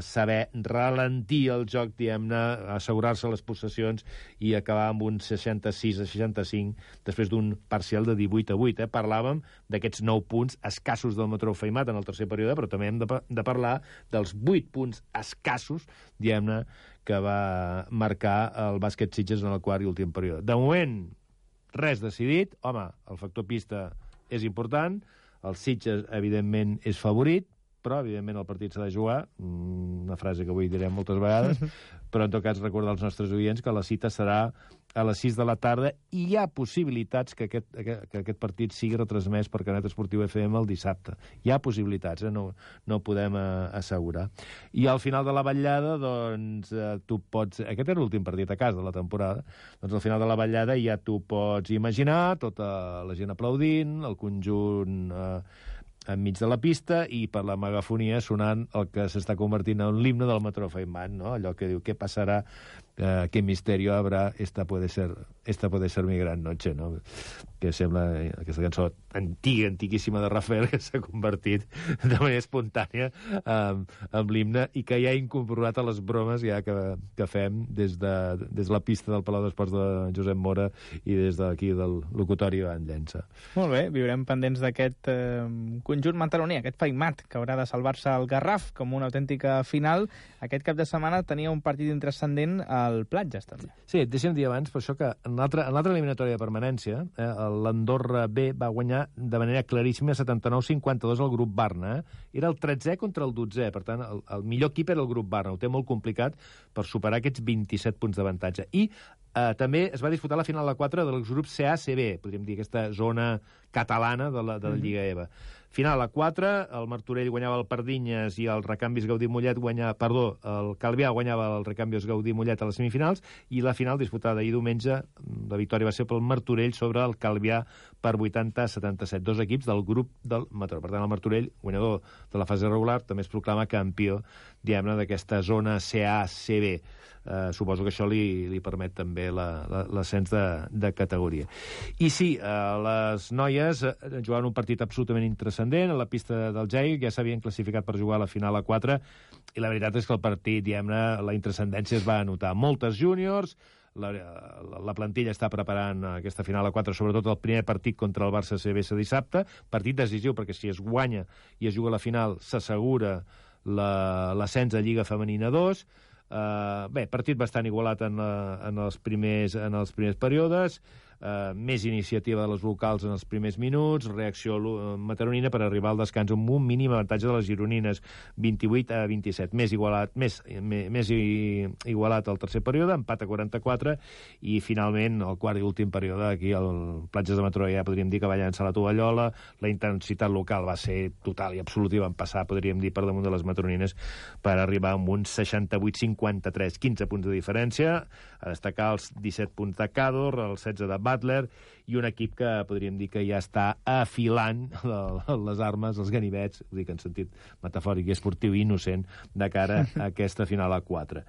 saber ralentir el joc, diguem-ne, assegurar-se les possessions i acabar amb un 66 a 65 després d'un parcial de 18 a 8. Eh? Parlàvem d'aquests 9 punts escassos del Matró Feimat en el tercer període, però també hem de, de parlar dels 8 punts escassos, diguem-ne, que va marcar el bàsquet Sitges en el quart i últim període. De moment, res decidit. Home, el factor pista és important, el Sitges, evidentment, és favorit, però, evidentment, el partit s'ha de jugar, mm, una frase que avui direm moltes vegades, però, en tot cas, recordar als nostres oients que la cita serà a les 6 de la tarda i hi ha possibilitats que aquest, que, que aquest partit sigui retransmès per Canet Esportiu FM el dissabte. Hi ha possibilitats, eh? no, no podem eh, assegurar. I al final de la vetllada, doncs, eh, tu pots... Aquest era l'últim partit a casa de la temporada. Doncs al final de la vetllada ja tu pots imaginar tota la gent aplaudint, el conjunt... Eh, enmig de la pista i per la megafonia sonant el que s'està convertint en l'himne del Metro Feynman, no? allò que diu què passarà, eh, què misterio habrá, esta puede ser, esta puede ser mi gran noche, no? Que sembla eh, aquesta cançó antiga, antiquíssima de Rafael, que s'ha convertit de manera espontània um, amb l'himne i que ja ha incorporat a les bromes ja que, que fem des de, des de la pista del Palau d'Esports de Josep Mora i des d'aquí del locutori Ivan Llença. Molt bé, viurem pendents d'aquest eh, conjunt mantaloní, aquest Faimat, que haurà de salvar-se el Garraf com una autèntica final. Aquest cap de setmana tenia un partit intrascendent al Platges, també. Sí, deixa'm dir abans, per això que en l'altra eliminatòria de permanència, eh, l'Andorra B va guanyar de manera claríssima 79-52 al grup Barna. Eh? Era el 13è contra el 12è, per tant, el, el millor equip era el grup Barna. Ho té molt complicat per superar aquests 27 punts d'avantatge. I eh, també es va disputar la final a 4 dels grups CA-CB, podríem dir, aquesta zona catalana de la, de la Lliga EVA. Final a 4, el Martorell guanyava el Pardinyes i el Recanvis Gaudí Mollet guanyava, perdó, el Calvià guanyava el Recanvis Gaudí Mollet a les semifinals i la final disputada ahir diumenge, la victòria va ser pel Martorell sobre el Calvià per 80-77. Dos equips del grup del Mataró. Per tant, el Martorell, guanyador de la fase regular, també es proclama campió, diguem-ne, d'aquesta zona CA-CB eh, suposo que això li, li permet també l'ascens de, de categoria. I sí, eh, les noies eh, jugaven un partit absolutament intrascendent a la pista del Jai, ja s'havien classificat per jugar a la final a 4, i la veritat és que el partit, diguem-ne, la intrascendència es va notar. Moltes júniors, la, la plantilla està preparant aquesta final a 4, sobretot el primer partit contra el Barça CBS dissabte, partit decisiu perquè si es guanya i es juga la final s'assegura l'ascens la, a Lliga Femenina 2, Uh, bé, partit bastant igualat en, la, en, els primers, en els primers períodes, uh, més iniciativa de les locals en els primers minuts, reacció mataronina per arribar al descans amb un mínim avantatge de les gironines, 28 a 27. Més igualat, més, més, més igualat al tercer període, empat a 44, i finalment, el quart i últim període, aquí al Platges de Mataró ja podríem dir que va llançar la tovallola, la intensitat local va ser total i absolutiva, van passar, podríem dir, per damunt de les mataronines per arribar amb un 68-53, 15 punts de diferència, a destacar els 17 punts de Cador, el 16 de Butler i un equip que podríem dir que ja està afilant les armes, els ganivets, dic en sentit metafòric i esportiu i innocent, de cara a aquesta final a 4.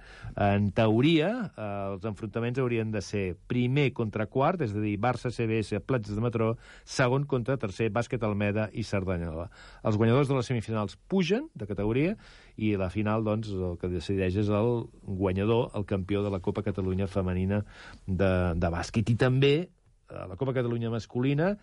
En teoria, eh, els enfrontaments haurien de ser primer contra quart, és a dir, Barça, CBS, Platges de Metró, segon contra tercer, Bàsquet Almeda i Cerdanyola. Els guanyadors de les semifinals pugen de categoria i la final, doncs, el que decideix és el guanyador, el campió de la Copa Catalunya femenina de, de bàsquet. I també a la Copa Catalunya masculina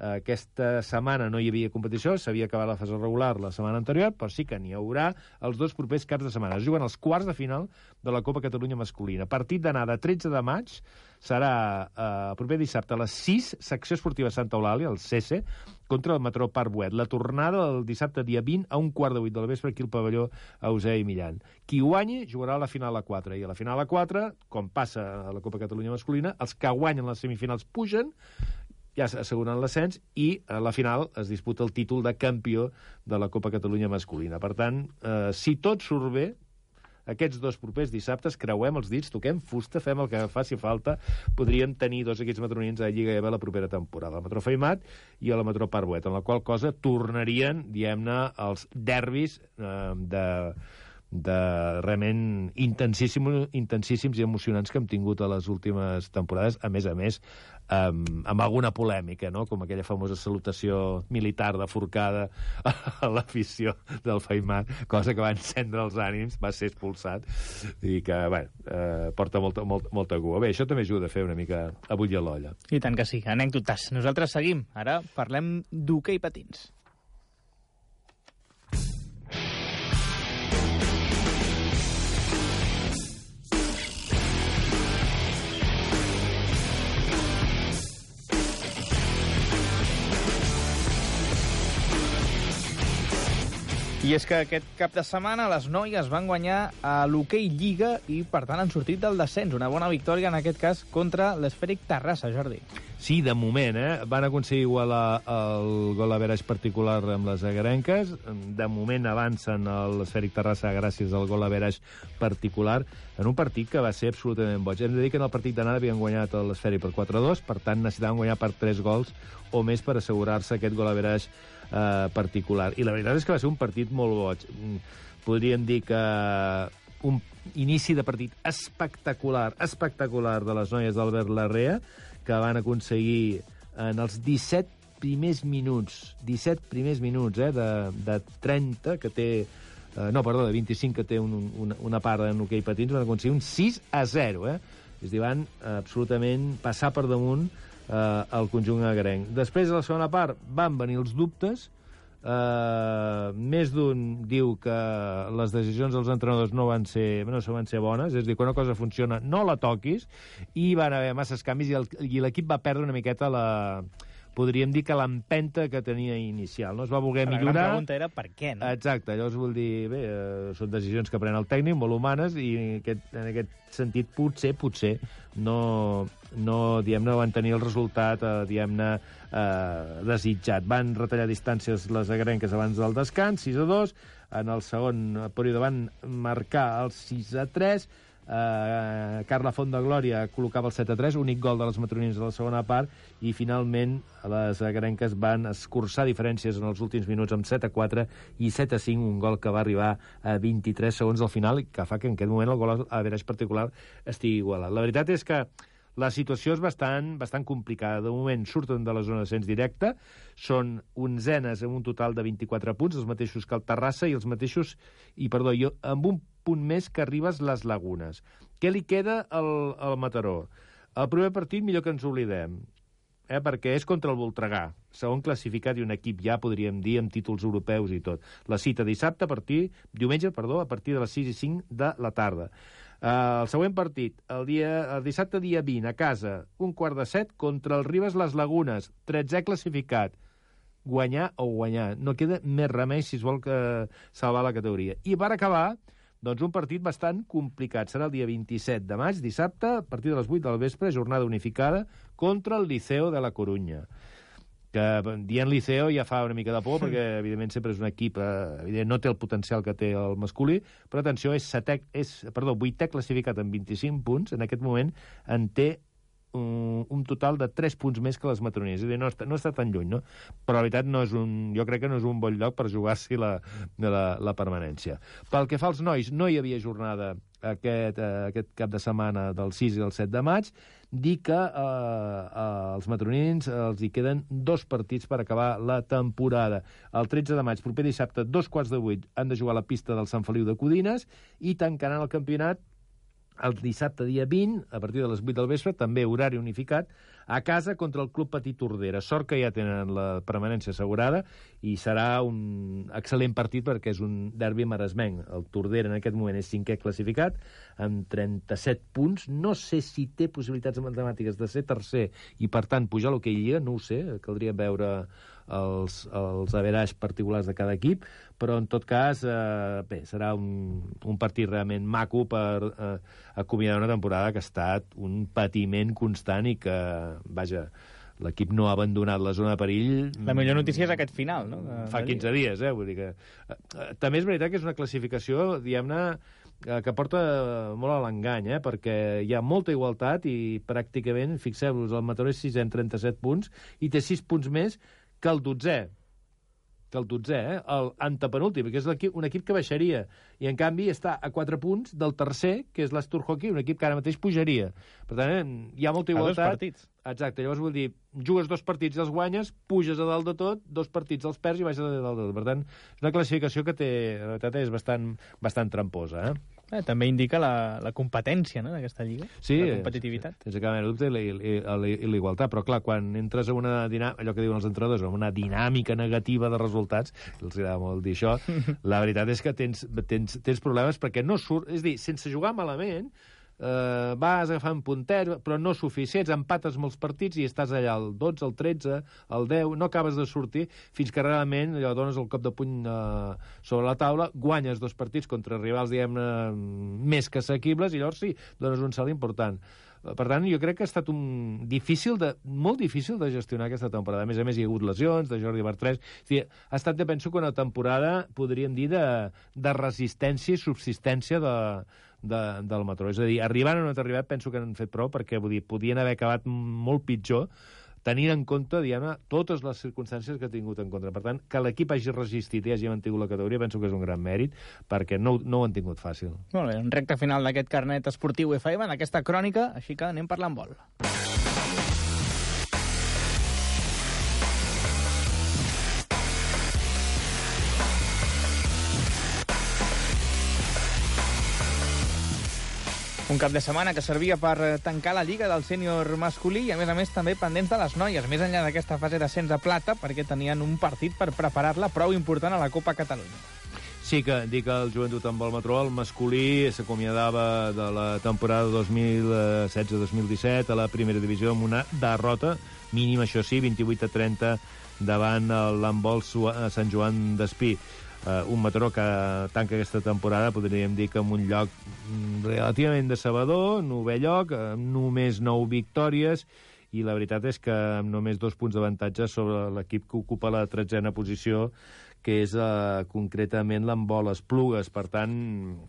Aquesta setmana no hi havia competició, s'havia acabat la fase regular la setmana anterior, però sí que n'hi haurà els dos propers caps de setmana. Es juguen els quarts de final de la Copa Catalunya masculina. Partit d'anada 13 de maig, serà eh, proper dissabte a les 6, secció esportiva Santa Eulàlia, el CC, contra el Metró Parc Buet. La tornada el dissabte dia 20 a un quart de vuit del vespre aquí al pavelló Eusei Millan. Qui guanyi jugarà a la final a 4, i a la final a 4, com passa a la Copa Catalunya masculina, els que guanyen les semifinals pugen, ja s'asseguren l'ascens i a la final es disputa el títol de campió de la Copa Catalunya masculina. Per tant, eh, si tot surt bé, aquests dos propers dissabtes creuem els dits, toquem fusta, fem el que faci falta, podríem tenir dos equips matronins a la Lliga EVA la propera temporada, el Metró Feimat i el Metró Parbuet, en la qual cosa tornarien, diem-ne, els derbis eh, de de realment intensíssim, intensíssims i emocionants que hem tingut a les últimes temporades, a més a més, amb, amb alguna polèmica, no? com aquella famosa salutació militar de forcada a l'afició del Feimat, cosa que va encendre els ànims, va ser expulsat, i que, bé, eh, porta molta, molta, molta cua. Bé, això també ajuda a fer una mica a bullir l'olla. I tant que sí, anècdotes. Nosaltres seguim. Ara parlem d'hoquei patins. I és que aquest cap de setmana les noies van guanyar a l'hoquei Lliga i, per tant, han sortit del descens. Una bona victòria, en aquest cas, contra l'Esfèric Terrassa, Jordi. Sí, de moment, eh? Van aconseguir igualar el gol average particular amb les agarenques. De moment avancen l'Esfèric Terrassa gràcies al gol average particular en un partit que va ser absolutament boig. Hem de dir que en el partit d'anada havien guanyat l'Esfèric per 4-2, per tant necessitaven guanyar per 3 gols o més per assegurar-se aquest gol average eh, particular. I la veritat és que va ser un partit molt boig. Mm, Podríem dir que un inici de partit espectacular, espectacular de les noies d'Albert Larrea, que van aconseguir en els 17 primers minuts, 17 primers minuts eh, de, de 30 que té eh, no, perdó, de 25 que té un, un, una part en hoquei patins, van aconseguir un 6 a 0, eh? És a dir, van absolutament passar per damunt eh, el conjunt agrenc. Després, a la segona part, van venir els dubtes, Uh, més d'un diu que les decisions dels entrenadors no van ser, no van ser bones, és a dir, quan una cosa funciona no la toquis, i van haver masses canvis i l'equip va perdre una miqueta la, podríem dir que l'empenta que tenia inicial. No es va voler La millorar... gran pregunta era per què, no? Exacte, llavors vol dir, bé, eh, són decisions que pren el tècnic, molt humanes, i en aquest, en aquest sentit potser, potser, no, no diguem-ne, van tenir el resultat, eh, diguem-ne, eh, desitjat. Van retallar distàncies les agrenques abans del descans, 6 a 2, en el segon període van marcar el 6 a 3, Uh, Carla Font de Glòria col·locava el 7 a 3, únic gol de les matronines a la segona part, i finalment les agrenques van escurçar diferències en els últims minuts amb 7 a 4 i 7 a 5, un gol que va arribar a 23 segons al final, que fa que en aquest moment el gol a verage particular estigui igualat. La veritat és que la situació és bastant, bastant complicada. De moment surten de la zona d'ascens directe, són onzenes amb un total de 24 punts, els mateixos que el Terrassa i els mateixos, i perdó, jo, amb un punt més que arribes les Lagunes. Què li queda al, al Mataró? El primer partit millor que ens oblidem, eh, perquè és contra el Voltregà, segon classificat i un equip ja, podríem dir, amb títols europeus i tot. La cita dissabte a partir, diumenge, perdó, a partir de les 6 i 5 de la tarda. Uh, el següent partit, el, dia, el dissabte dia 20, a casa, un quart de set, contra el Ribes Les Lagunes, 13è classificat. Guanyar o guanyar. No queda més remei si es vol que salvar la categoria. I per acabar, doncs un partit bastant complicat. Serà el dia 27 de maig, dissabte, a partir de les 8 del vespre, jornada unificada, contra el Liceo de la Corunya que dient Liceo ja fa una mica de por, perquè evidentment sempre és un equip, eh, evident, no té el potencial que té el masculí, però atenció, és, setè, és perdó, vuitè classificat amb 25 punts, en aquest moment en té un, un total de 3 punts més que les matronines. És a dir, no està, no està tan lluny, no? Però la veritat no és un, jo crec que no és un bon lloc per jugar-s'hi la, la, la permanència. Pel que fa als nois, no hi havia jornada aquest, eh, aquest cap de setmana del 6 i el 7 de maig, dir que eh, eh, els matronins eh, els hi queden dos partits per acabar la temporada. El 13 de maig, proper dissabte, dos quarts de vuit, han de jugar a la pista del Sant Feliu de Codines i tancaran el campionat el dissabte dia 20, a partir de les 8 del vespre, també horari unificat, a casa contra el Club Petit Tordera. Sort que ja tenen la permanència assegurada i serà un excel·lent partit perquè és un derbi maresmenc. El Tordera en aquest moment és cinquè classificat amb 37 punts. No sé si té possibilitats matemàtiques de ser tercer i, per tant, pujar a l'hoquei Lliga, no ho sé, caldria veure els, els averaix particulars de cada equip, però en tot cas, eh, bé, serà un, un partit realment maco per eh, acomiadar una temporada que ha estat un patiment constant i que, vaja, l'equip no ha abandonat la zona de perill... La millor notícia és aquest final, no? De, Fa 15 dies, eh? Vull dir que... Eh, eh, també és veritat que és una classificació, diguem-ne, eh, que porta molt a l'engany, eh? perquè hi ha molta igualtat i pràcticament, fixeu-vos, el Mataró és 6 en 37 punts i té 6 punts més que el 12è que el 12è, eh? el antepenúltim, que és equip, un equip que baixaria. I, en canvi, està a 4 punts del tercer, que és l'Astur Hockey, un equip que ara mateix pujaria. Per tant, hi ha molta igualtat. A dos partits. Exacte, llavors vull dir, jugues dos partits i els guanyes, puges a dalt de tot, dos partits els perds i baixes a dalt de tot. Per tant, és una classificació que té, la veritat, és bastant, bastant tramposa, eh? Eh, també indica la, la competència no, d'aquesta lliga, sí, la competitivitat. Sense cap mena dubte, i, i, i, i l'igualtat. Però, clar, quan entres a una dinàmica, allò que diuen els entrenadors, una dinàmica negativa de resultats, els agrada molt dir això, la veritat és que tens, tens, tens problemes perquè no surt... És dir, sense jugar malament, eh, vas agafant punters, però no suficients, empates molts partits i estàs allà el 12, el 13, el 10, no acabes de sortir fins que realment allò dones el cop de puny eh, sobre la taula, guanyes dos partits contra rivals, diguem-ne, més que assequibles, i llavors sí, dones un salt important. Per tant, jo crec que ha estat un difícil de, molt difícil de gestionar aquesta temporada. A més a més, hi ha hagut lesions de Jordi Bartrés. O sigui, ha estat, de, penso, que una temporada, podríem dir, de, de resistència i subsistència de, de, del Mataró. És a dir, arribant o no arribat, penso que han fet prou, perquè vull dir, podien haver acabat molt pitjor, tenint en compte, diguem totes les circumstàncies que ha tingut en contra. Per tant, que l'equip hagi resistit i hagi mantingut la categoria, penso que és un gran mèrit, perquè no, no ho han tingut fàcil. Molt bé, en recte final d'aquest carnet esportiu FM, en aquesta crònica, així que anem parlant vol. Un cap de setmana que servia per eh, tancar la Lliga del sènior masculí i, a més a més, també pendents de les noies, més enllà d'aquesta fase d'ascens a plata, perquè tenien un partit per preparar-la prou important a la Copa Catalunya. Sí que dic que el joventut amb el Matró, el masculí, s'acomiadava de la temporada 2016-2017 a la primera divisió amb una derrota, mínima això sí, 28 a 30 davant l'embol Sant Joan d'Espí eh, un Mataró que tanca aquesta temporada, podríem dir que en un lloc mm, relativament decebedor, novè lloc, amb només nou victòries, i la veritat és que amb només dos punts d'avantatge sobre l'equip que ocupa la tretzena posició, que és eh, concretament l'embol Esplugues. Per tant,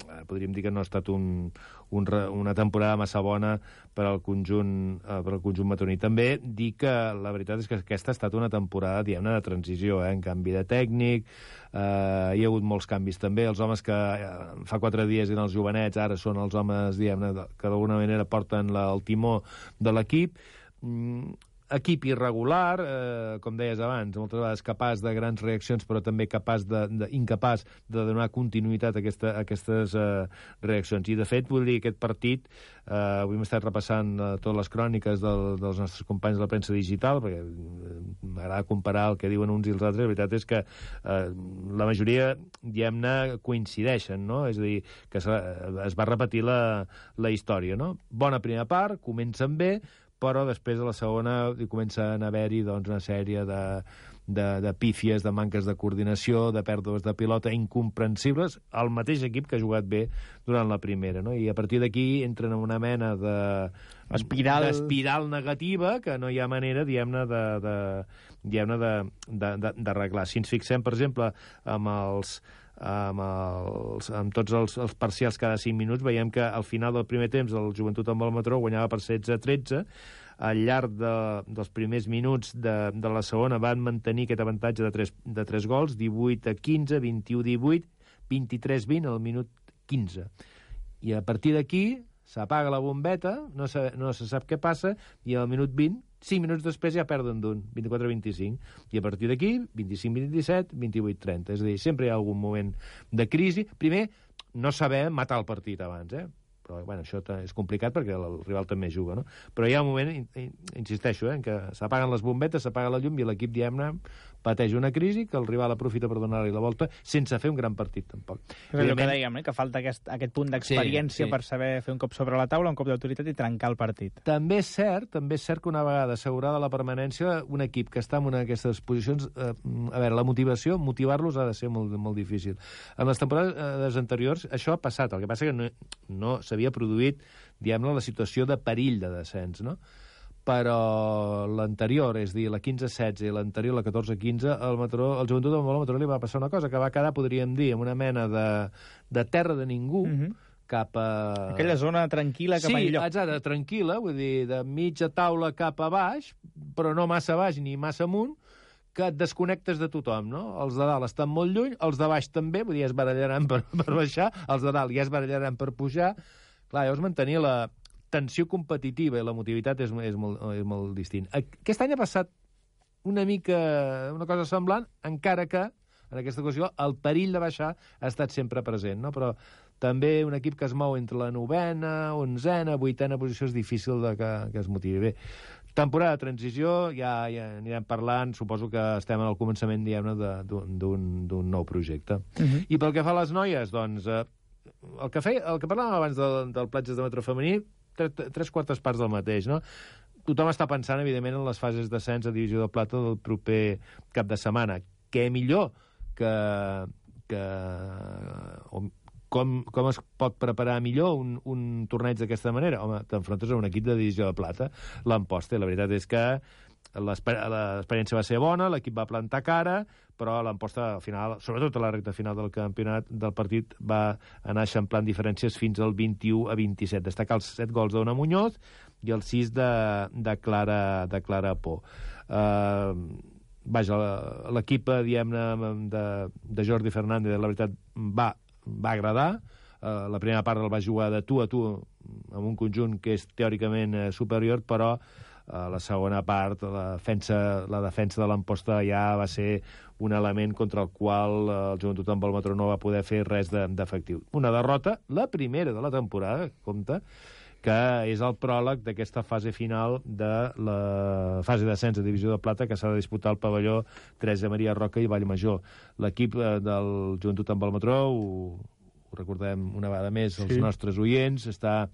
eh, podríem dir que no ha estat un, un, una temporada massa bona per al conjunt, eh, per al conjunt matoní. També dir que la veritat és que aquesta ha estat una temporada, diguem-ne, de transició, eh, en canvi de tècnic, eh, hi ha hagut molts canvis també. Els homes que eh, fa quatre dies eren els jovenets, ara són els homes, diguem-ne, que d'alguna manera porten la, el timó de l'equip. Mm, equip irregular, eh, com deies abans, moltes vegades capaç de grans reaccions, però també capaç de, de, incapaç de donar continuïtat a, aquesta, a aquestes eh, reaccions. I, de fet, vull dir, aquest partit, eh, avui hem estat repassant eh, totes les cròniques del, dels nostres companys de la premsa digital, perquè eh, m'agrada comparar el que diuen uns i els altres, la veritat és que eh, la majoria, diguem-ne, coincideixen, no? És a dir, que es, es va repetir la, la història, no? Bona primera part, comencen bé, però després a la segona comencen a haver-hi doncs, una sèrie de, de, de pífies, de manques de coordinació, de pèrdues de pilota incomprensibles, al mateix equip que ha jugat bé durant la primera, no? I a partir d'aquí entren en una mena de... Espiral... D'espiral negativa que no hi ha manera, diguem-ne, de, de, diguem d'arreglar. Si ens fixem, per exemple, amb els amb, els, amb tots els, els parcials cada 5 minuts, veiem que al final del primer temps el Joventut amb el Matró guanyava per 16-13, al llarg de, dels primers minuts de, de la segona van mantenir aquest avantatge de 3, de 3 gols, 18 a 15, 21 18, 23 20 al minut 15. I a partir d'aquí s'apaga la bombeta, no se, no se sap què passa, i al minut 20 5 minuts després ja perden d'un, 24-25. I a partir d'aquí, 25-27, 28-30. És a dir, sempre hi ha algun moment de crisi. Primer, no saber matar el partit abans, eh? però bueno, això és complicat perquè el, rival també juga, no? Però hi ha un moment, in- in- insisteixo, eh, en què s'apaguen les bombetes, s'apaga la llum i l'equip, diguem-ne, pateix una crisi que el rival aprofita per donar-li la volta sense fer un gran partit, tampoc. És allò que dèiem, eh? que falta aquest, aquest punt d'experiència Sí, sí. per saber fer un cop sobre la taula, un cop d'autoritat i trencar el partit. També és cert, també és cert que una vegada assegurada la permanència, un equip que està en una d'aquestes posicions, eh, a veure, la motivació, motivar-los ha de ser molt, molt difícil. En les temporades eh, anteriors això ha passat, el que passa que no, no s'havia produït, diguem-ne, la situació de perill de descens, no? Però l'anterior, és dir, la 15-16 i l'anterior, la 14-15, el, Mataró, el Joventut del Mataró li va passar una cosa que va quedar, podríem dir, en una mena de, de terra de ningú, Mhm. cap a... Aquella zona tranquil·la cap sí, enlloc. exacte, tranquil·la, vull dir, de mitja taula cap a baix, però no massa baix ni massa amunt, que et desconnectes de tothom, no? Els de dalt estan molt lluny, els de baix també, vull dir, es barallaran per, per baixar, els de dalt ja es barallaran per pujar. Clar, llavors mantenir la tensió competitiva i la motivitat és, és, molt, és molt distint. Aquest any ha passat una mica una cosa semblant, encara que en aquesta ocasió el perill de baixar ha estat sempre present, no? però també un equip que es mou entre la novena, onzena, vuitena posició és difícil de que, que es motivi bé. Temporada de transició, ja, ja anirem parlant, suposo que estem al començament, diguem-ne, de- d'un nou projecte. Uh -huh. I pel que fa a les noies, doncs, eh, el que, feia, el que parlàvem abans del, del platges de metro femení, tres, tres quartes parts del mateix, no? Tothom està pensant, evidentment, en les fases d'ascens a Divisió de Plata del proper cap de setmana. Què millor que... que o, com, com es pot preparar millor un, un torneig d'aquesta manera? Home, t'enfrontes a un equip de Divisió de Plata, l'Amposta, i la veritat és que l'experiència va ser bona, l'equip va plantar cara, però l'Amposta, al final, sobretot a la recta final del campionat del partit, va anar eixamplant diferències fins al 21 a 27. Destacar els 7 gols d'Ona Muñoz i els 6 de, de, Clara, de Clara Por. Uh, vaja, la- l'equip, eh, diguem-ne, de, de Jordi Fernández, la veritat, va, va agradar. Uh, la primera part el va jugar de tu a tu amb un conjunt que és teòricament eh, superior, però a la segona part la defensa, la defensa de l'emposta ja va ser un element contra el qual eh, el Joventut amb el Matró no va poder fer res de- d'efectiu. Una derrota, la primera de la temporada, compte, que és el pròleg d'aquesta fase final de la fase d'ascens de Divisió de Plata que s'ha de disputar al pavelló Teresa Maria Roca i Vallmajor. L'equip eh, del Joventut amb el Matró, ho, ho recordem una vegada més els Sí. nostres oients, està,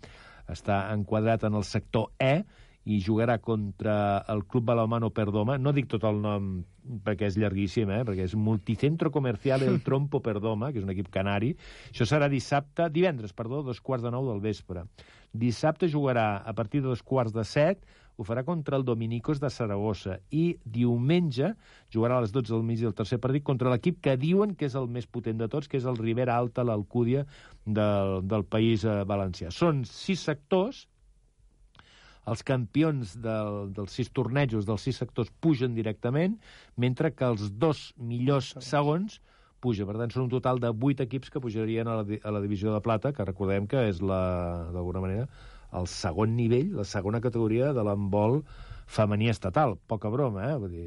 està enquadrat en el sector E i jugarà contra el Club Balomano Perdoma. No dic tot el nom perquè és llarguíssim, eh? perquè és Multicentro Comercial El Trompo Perdoma, que és un equip canari. Això serà dissabte, divendres, perdó, dos quarts de nou del vespre. Dissabte jugarà a partir de dos quarts de set, ho farà contra el Dominicos de Saragossa i diumenge jugarà a les 12 del mig del tercer partit contra l'equip que diuen que és el més potent de tots, que és el Ribera Alta, l'Alcúdia del, del País eh, Valencià. Són sis sectors, els campions del, dels sis tornejos dels sis sectors pugen directament, mentre que els dos millors segons puja. Per tant, són un total de vuit equips que pujarien a la, a la divisió de plata, que recordem que és, la d'alguna manera, el segon nivell, la segona categoria de l'handbol femení estatal. Poca broma, eh? Vull dir,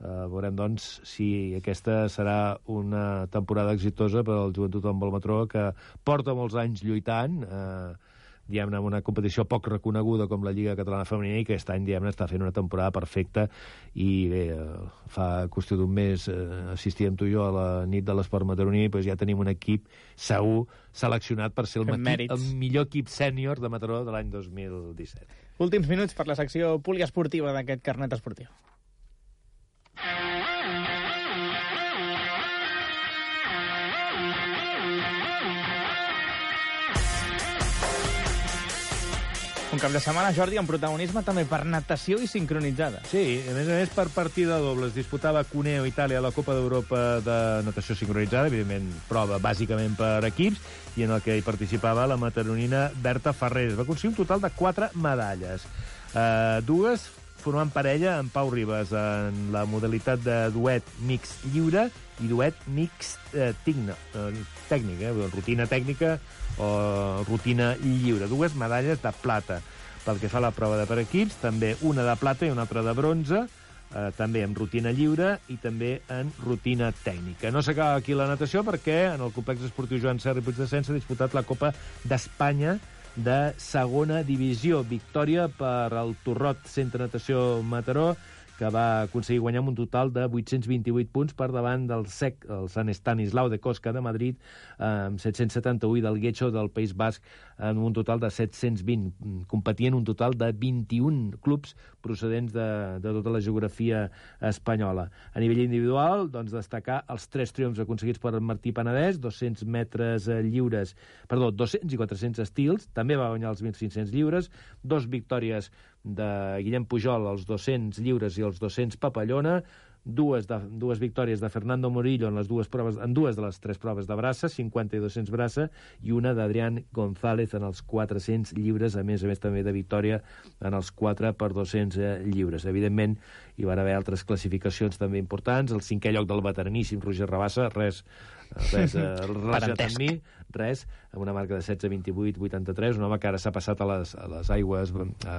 eh, veurem, doncs, si aquesta serà una temporada exitosa per al Joventut Handbol Matró, que porta molts anys lluitant, eh, diguem-ne, en una competició poc reconeguda com la Lliga Catalana Femenina i que aquest any, diguem-ne, està fent una temporada perfecta i bé, eh, fa qüestió d'un mes eh, assistíem tu i jo a la nit de l'esport mataroní, doncs ja tenim un equip segur seleccionat per ser el, equip, el millor equip sènior de Mataró de l'any 2017. Últims minuts per la secció poliesportiva d'aquest carnet esportiu. Un cap de setmana, Jordi, amb protagonisme també per natació i sincronitzada. Sí, a més a més, per partida doble es disputava Cuneo Itàlia la Copa d'Europa de natació sincronitzada, evidentment prova bàsicament per equips, i en el que hi participava la mataronina Berta Ferrer. Va aconseguir un total de quatre medalles. Uh, dues formant parella amb Pau Ribas en la modalitat de duet mix lliure i duet mix eh, tigna, eh, tècnic, eh, rutina tècnica o rutina lliure. Dues medalles de plata. Pel que fa a la prova de per equips, també una de plata i una altra de bronze, eh, també amb rutina lliure i també en rutina tècnica. No s'acaba aquí la natació perquè en el complex esportiu Joan Serra i Puigdescens s'ha disputat la Copa d'Espanya de segona divisió. Victòria per al Torrot Centre Natació Mataró, que va aconseguir guanyar amb un total de 828 punts per davant del SEC, el Sant Estanislau de Cosca de Madrid, amb 771 i del Guecho del País Basc amb un total de 720. Competien un total de 21 clubs procedents de, de tota la geografia espanyola. A nivell individual, doncs, destacar els tres triomfs aconseguits per Martí Penedès, 200 metres eh, lliures, perdó, 200 i 400 estils, també va guanyar els 1.500 lliures, dos victòries de Guillem Pujol, els 200 lliures i els 200 papallona, dues, de, dues victòries de Fernando Morillo en, les dues proves, en dues de les tres proves de braça, 50 i 200 braça, i una d'Adrián González en els 400 lliures, a més a més també de victòria en els 4 per 200 eh, lliures. Evidentment, hi van haver altres classificacions també importants, el cinquè lloc del veteraníssim Roger Rabassa, res, res eh, relacionat amb mi, res, amb una marca de 16, 28, 83, un home que ara s'ha passat a les, a les aigües, a,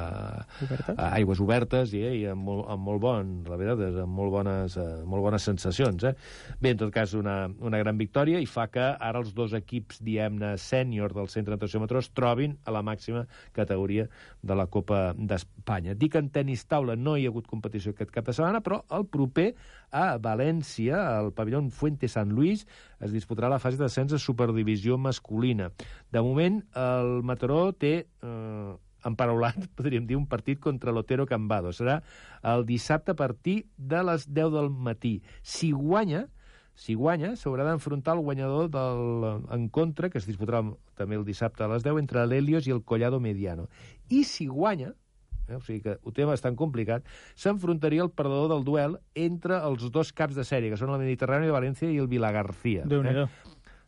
a aigües obertes i, eh, i amb, molt, amb molt bon, la veritat, amb molt bones, eh, molt bones sensacions. Eh? Bé, en tot cas, una, una gran victòria i fa que ara els dos equips, diem-ne, sènior del Centre d'Atenció Matró es trobin a la màxima categoria de la Copa d'Espanya. Dic que en tenis taula no hi ha hagut competició aquest cap de setmana, però el proper a València, al pavelló Fuente San Luis, es disputarà la fase de Superdivisió masculina. De moment, el Mataró té... Eh, emparaulat, podríem dir, un partit contra l'Otero Cambado. Serà el dissabte a partir de les 10 del matí. Si guanya, si guanya, s'haurà d'enfrontar el guanyador del encontre, que es disputarà també el dissabte a les 10, entre l'Helios i el Collado Mediano. I si guanya, eh, o sigui que ho té bastant complicat, s'enfrontaria el perdedor del duel entre els dos caps de sèrie, que són el Mediterrani de València i el Vilagarcía. déu nhi Eh?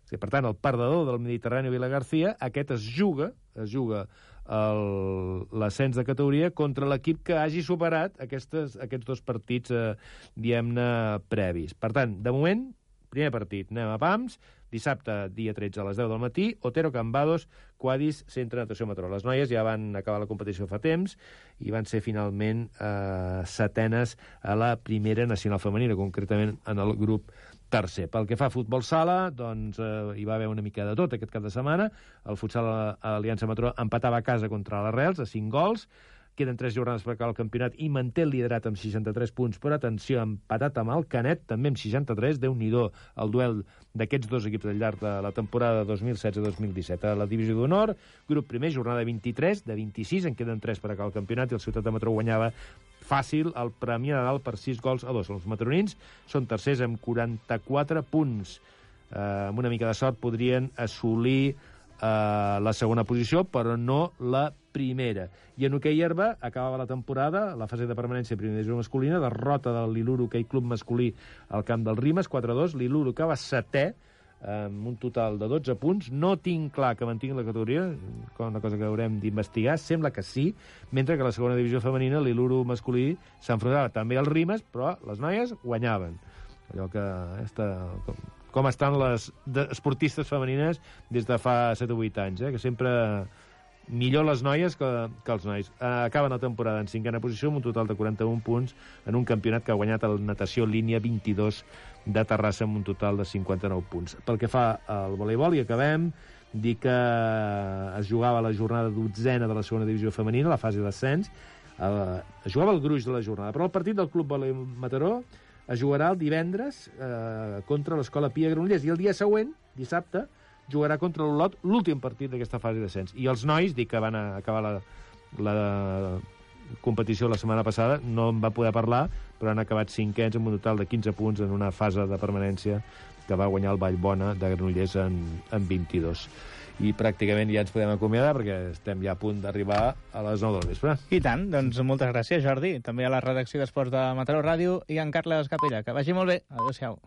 Sigui, per tant, el perdedor del Mediterrani Vila García, aquest es juga, es juga l'ascens de categoria contra l'equip que hagi superat aquestes, aquests dos partits, eh, diguem-ne, previs. Per tant, de moment, primer partit, anem a PAMS, dissabte, dia 13, a les 10 del matí, Otero Cambados, Quadis, Centre Natació Matró. Les noies ja van acabar la competició fa temps i van ser finalment eh, setenes a la primera nacional femenina, concretament en el grup tercer. Pel que fa a futbol sala, doncs eh, hi va haver una mica de tot aquest cap de setmana. El futsal a Aliança Matró empatava a casa contra l'Arrels a 5 gols. Queden 3 jornades per acabar el campionat i manté el liderat amb 63 punts, però atenció, empatat amb el Canet, també amb 63, déu nhi el duel d'aquests dos equips al llarg de la temporada 2016-2017. A la divisió d'honor, grup primer, jornada 23, de 26, en queden 3 per acabar el campionat i el Ciutat de Matró guanyava fàcil el Premi de Dalt per 6 gols a 2. Els matronins són tercers amb 44 punts. Eh, amb una mica de sort podrien assolir eh, la segona posició, però no la primera. I en hoquei herba acabava la temporada, la fase de permanència primera divisió masculina, derrota del Liluru Hockey Club masculí al camp del Rimes, 4-2. Liluru acaba setè, amb un total de 12 punts. No tinc clar que mantingui la categoria, una cosa que haurem d'investigar. Sembla que sí, mentre que la segona divisió femenina l'Iluru masculí s'enfrontava també al Rimes, però les noies guanyaven. Allò que està, com, com estan les de, esportistes femenines des de fa 7 o 8 anys, eh? que sempre millor les noies que, que els nois. Eh, acaben la temporada en cinquena posició amb un total de 41 punts en un campionat que ha guanyat el Natació Línia 22 de Terrassa amb un total de 59 punts. Pel que fa al voleibol, i acabem, dir que es jugava la jornada dotzena de la segona divisió femenina, la fase d'ascens, eh, es jugava el gruix de la jornada, però el partit del Club Voler Mataró es jugarà el divendres eh, contra l'Escola Pia Granollers i el dia següent, dissabte, jugarà contra l'Olot l'últim partit d'aquesta fase d'ascens. I els nois, dic que van acabar la, la competició la setmana passada, no en va poder parlar, però han acabat cinquens amb un total de 15 punts en una fase de permanència que va guanyar el Vallbona de Granollers en, en 22. I pràcticament ja ens podem acomiadar perquè estem ja a punt d'arribar a les 9 del vespre. I tant, doncs moltes gràcies, Jordi. També a la redacció d'Esports de Mataró Ràdio i en Carles Capella. Que vagi molt bé. Adéu-siau.